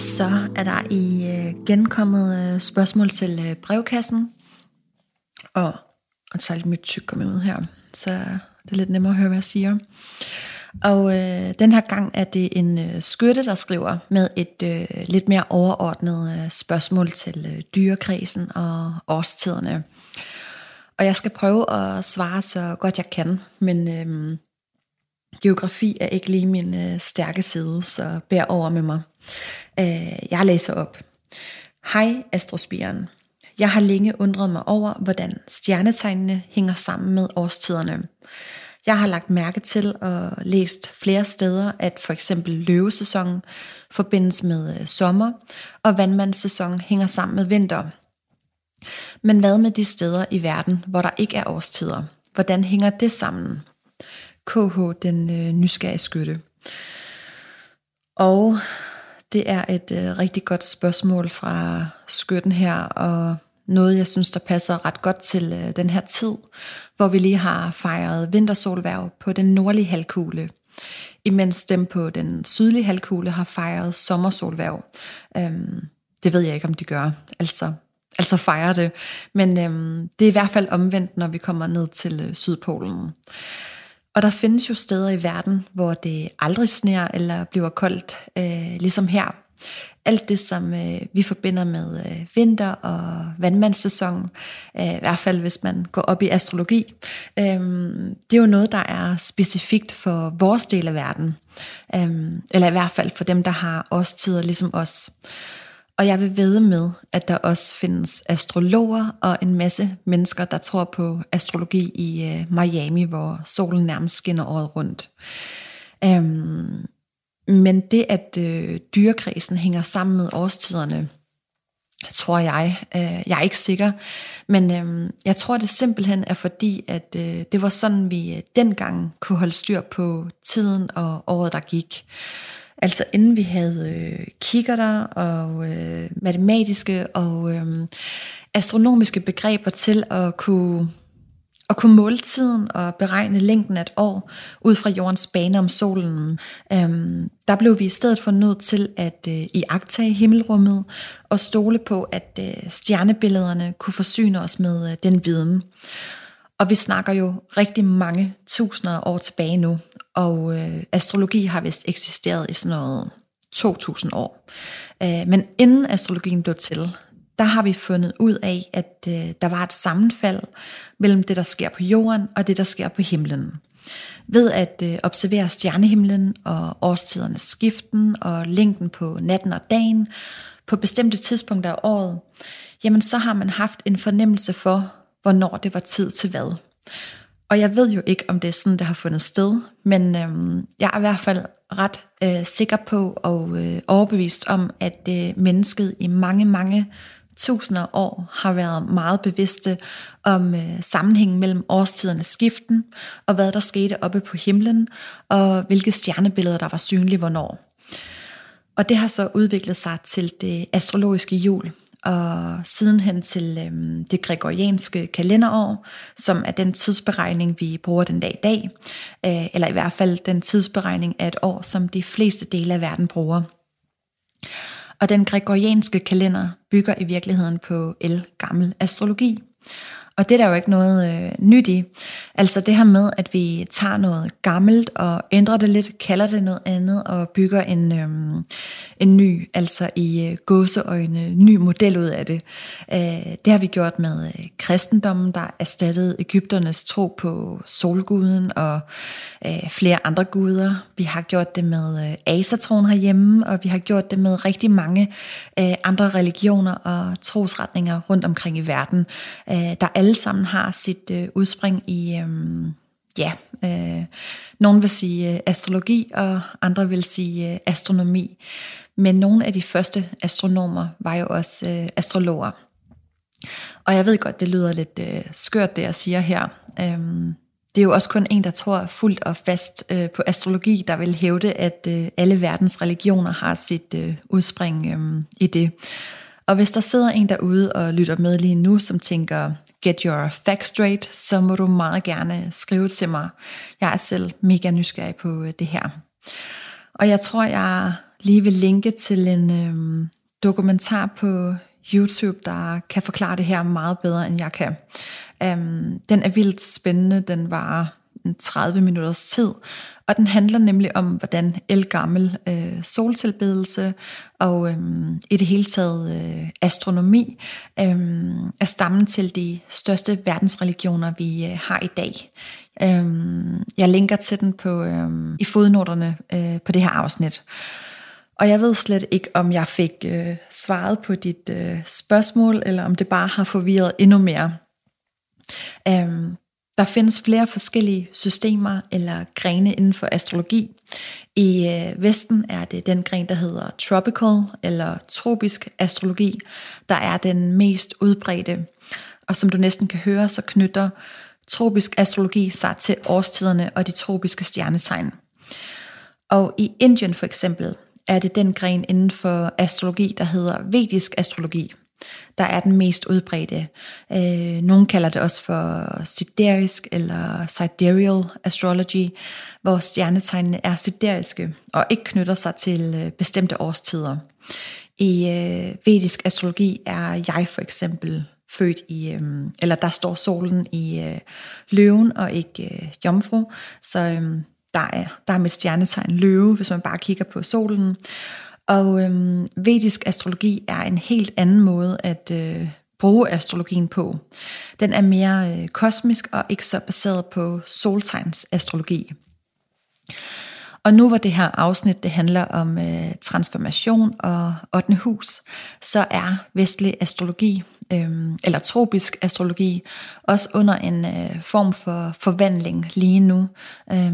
[SPEAKER 4] Så er der i genkommet spørgsmål til brevkassen. Og, og så er lidt mit tyk ud her, så det er lidt nemmere at høre, hvad jeg siger. Og øh, den her gang er det en øh, skytte, der skriver med et øh, lidt mere overordnet øh, spørgsmål til øh, dyrekredsen og årstiderne. Og jeg skal prøve at svare så godt jeg kan, men øh, geografi er ikke lige min øh, stærke side, så bær over med mig. Øh, jeg læser op. Hej Astrospiren. Jeg har længe undret mig over, hvordan stjernetegnene hænger sammen med årstiderne. Jeg har lagt mærke til og læst flere steder, at for eksempel løvesæsonen forbindes med øh, sommer, og vandmandssæson hænger sammen med vinter. Men hvad med de steder i verden, hvor der ikke er årstider? Hvordan hænger det sammen? KH, den øh, nysgerrige skytte. Og det er et øh, rigtig godt spørgsmål fra skytten her, og noget, jeg synes, der passer ret godt til øh, den her tid, hvor vi lige har fejret vintersolværv på den nordlige halvkugle, imens dem på den sydlige halvkugle har fejret sommersolværv. Øhm, det ved jeg ikke, om de gør, altså, altså fejrer det, men øhm, det er i hvert fald omvendt, når vi kommer ned til øh, Sydpolen. Og der findes jo steder i verden, hvor det aldrig sneer eller bliver koldt, øh, ligesom her alt det, som øh, vi forbinder med øh, vinter og vandmandssæsonen, øh, i hvert fald hvis man går op i astrologi, øh, det er jo noget, der er specifikt for vores del af verden. Øh, eller i hvert fald for dem, der har årstider ligesom os. Og jeg vil vede med, at der også findes astrologer og en masse mennesker, der tror på astrologi i øh, Miami, hvor solen nærmest skinner året rundt. Øhm, men det, at øh, dyrekredsen hænger sammen med årstiderne, tror jeg, øh, jeg er ikke sikker, men øh, jeg tror det simpelthen er fordi, at øh, det var sådan, vi øh, dengang kunne holde styr på tiden og året, der gik. Altså inden vi havde øh, kikkerter og øh, matematiske og øh, astronomiske begreber til at kunne at kunne måle tiden og beregne længden af et år ud fra jordens bane om solen, øhm, der blev vi i stedet for nødt til at øh, iagtage himmelrummet og stole på, at øh, stjernebillederne kunne forsyne os med øh, den viden. Og vi snakker jo rigtig mange tusinder år tilbage nu, og øh, astrologi har vist eksisteret i sådan noget 2000 år. Øh, men inden astrologien blev til, der har vi fundet ud af, at øh, der var et sammenfald mellem det, der sker på jorden, og det, der sker på himlen. Ved at øh, observere stjernehimlen og årstidernes skiften og længden på natten og dagen på bestemte tidspunkter af året, jamen så har man haft en fornemmelse for, hvornår det var tid til hvad. Og jeg ved jo ikke, om det er sådan, det har fundet sted, men øh, jeg er i hvert fald ret øh, sikker på og øh, overbevist om, at øh, mennesket i mange, mange tusinder år har været meget bevidste om øh, sammenhængen mellem årstidernes skiften, og hvad der skete oppe på himlen, og hvilke stjernebilleder, der var synlige hvornår. Og det har så udviklet sig til det astrologiske jul, og sidenhen til øh, det gregorianske kalenderår, som er den tidsberegning, vi bruger den dag i dag, øh, eller i hvert fald den tidsberegning af et år, som de fleste dele af verden bruger. Og den gregorianske kalender bygger i virkeligheden på el gammel astrologi. Og det er der jo ikke noget øh, nyt i. Altså det her med, at vi tager noget gammelt og ændrer det lidt, kalder det noget andet og bygger en, øh, en ny, altså i øh, gåseøjne, ny model ud af det. Øh, det har vi gjort med øh, kristendommen, der erstattede Ægypternes tro på solguden og øh, flere andre guder. Vi har gjort det med øh, asatron herhjemme, og vi har gjort det med rigtig mange øh, andre religioner og trosretninger rundt omkring i verden, øh, der alle sammen har sit øh, udspring i, øh, ja, øh, nogen vil sige øh, astrologi, og andre vil sige øh, astronomi. Men nogle af de første astronomer var jo også øh, astrologer. Og jeg ved godt, det lyder lidt øh, skørt, det jeg siger her. Øhm, det er jo også kun en, der tror fuldt og fast øh, på astrologi, der vil hævde, at øh, alle verdens religioner har sit øh, udspring øh, i det. Og hvis der sidder en derude og lytter med lige nu, som tænker, get your facts straight, så må du meget gerne skrive til mig. Jeg er selv mega nysgerrig på øh, det her. Og jeg tror, jeg lige vil linke til en øhm, dokumentar på YouTube, der kan forklare det her meget bedre, end jeg kan. Øhm, den er vildt spændende. Den var 30 minutters tid, og den handler nemlig om, hvordan elgammel øh, soltilbedelse og øh, i det hele taget øh, astronomi øh, er stammen til de største verdensreligioner, vi øh, har i dag. Øh, jeg linker til den på øh, i fodnoterne øh, på det her afsnit. Og jeg ved slet ikke, om jeg fik øh, svaret på dit øh, spørgsmål, eller om det bare har forvirret endnu mere. Øhm, der findes flere forskellige systemer eller grene inden for astrologi. I øh, Vesten er det den gren, der hedder tropical eller tropisk astrologi, der er den mest udbredte. Og som du næsten kan høre, så knytter tropisk astrologi sig til årstiderne og de tropiske stjernetegn. Og i Indien for eksempel er det den gren inden for astrologi, der hedder vedisk astrologi der er den mest udbredte. Øh, nogle kalder det også for siderisk eller sidereal astrology, hvor stjernetegnene er sideriske og ikke knytter sig til øh, bestemte årstider. I øh, vedisk astrologi er jeg for eksempel født i, øh, eller der står solen i øh, løven og ikke øh, jomfru, så øh, der, er, der er mit stjernetegn løve, hvis man bare kigger på solen. Og øhm, vedisk astrologi er en helt anden måde at øh, bruge astrologien på. Den er mere øh, kosmisk og ikke så baseret på soltegns astrologi. Og nu hvor det her afsnit det handler om øh, transformation og 8. hus, så er vestlig astrologi, øh, eller tropisk astrologi, også under en øh, form for forvandling lige nu, øh,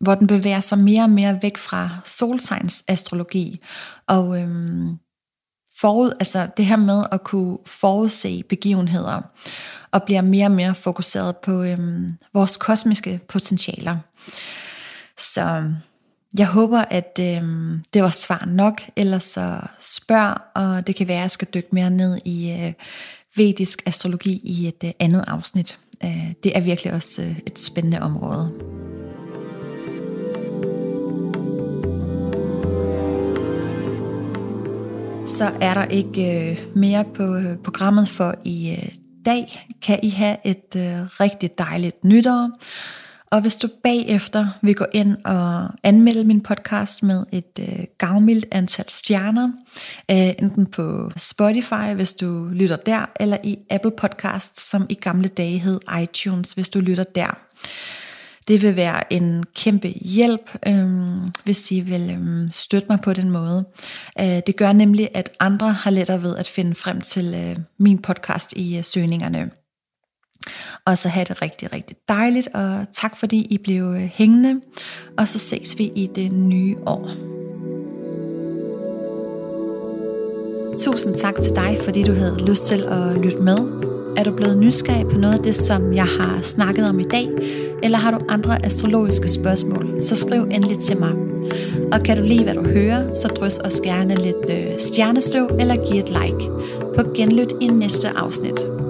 [SPEAKER 4] hvor den bevæger sig mere og mere væk fra soltegns astrologi. Og øh, forud, altså det her med at kunne forudse begivenheder, og bliver mere og mere fokuseret på øh, vores kosmiske potentialer. Så jeg håber, at øh, det var svar nok, ellers så spørg, og det kan være, at jeg skal dykke mere ned i øh, vedisk astrologi i et øh, andet afsnit. Øh, det er virkelig også øh, et spændende område. Så er der ikke øh, mere på øh, programmet for i øh, dag. Kan I have et øh, rigtig dejligt nytår. Og hvis du bagefter vil gå ind og anmelde min podcast med et øh, gavmildt antal stjerner, øh, enten på Spotify, hvis du lytter der, eller i Apple Podcast, som i gamle dage hed iTunes, hvis du lytter der. Det vil være en kæmpe hjælp, øh, hvis I vil øh, støtte mig på den måde. Øh, det gør nemlig, at andre har lettere ved at finde frem til øh, min podcast i øh, søgningerne. Og så have det rigtig, rigtig dejligt, og tak fordi I blev øh, hængende, og så ses vi i det nye år. Tusind tak til dig, fordi du havde lyst til at lytte med. Er du blevet nysgerrig på noget af det, som jeg har snakket om i dag, eller har du andre astrologiske spørgsmål, så skriv endelig til mig. Og kan du lide, hvad du hører, så drys os gerne lidt øh, stjernestøv eller giv et like. På genlyt i næste afsnit.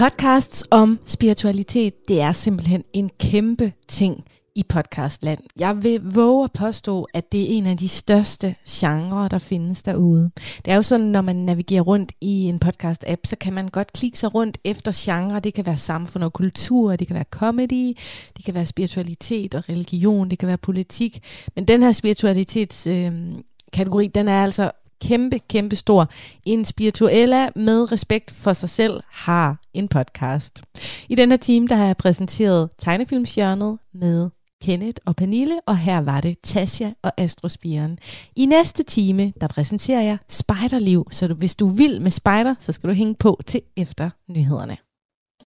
[SPEAKER 1] Podcasts om spiritualitet, det er simpelthen en kæmpe ting i podcastland. Jeg vil våge at påstå, at det er en af de største genrer, der findes derude. Det er jo sådan, når man navigerer rundt i en podcast-app, så kan man godt klikke sig rundt efter genre. Det kan være samfund og kultur, det kan være comedy, det kan være spiritualitet og religion, det kan være politik. Men den her spiritualitets... øh, kategori, den er altså kæmpe, kæmpe stor. En spirituella med respekt for sig selv har en podcast. I den time, der har jeg præsenteret tegnefilmsjørnet med Kenneth og Pernille, og her var det Tasja og Astrospiren. I næste time, der præsenterer jeg Spiderliv, så du, hvis du vil med spider, så skal du hænge på til efter nyhederne.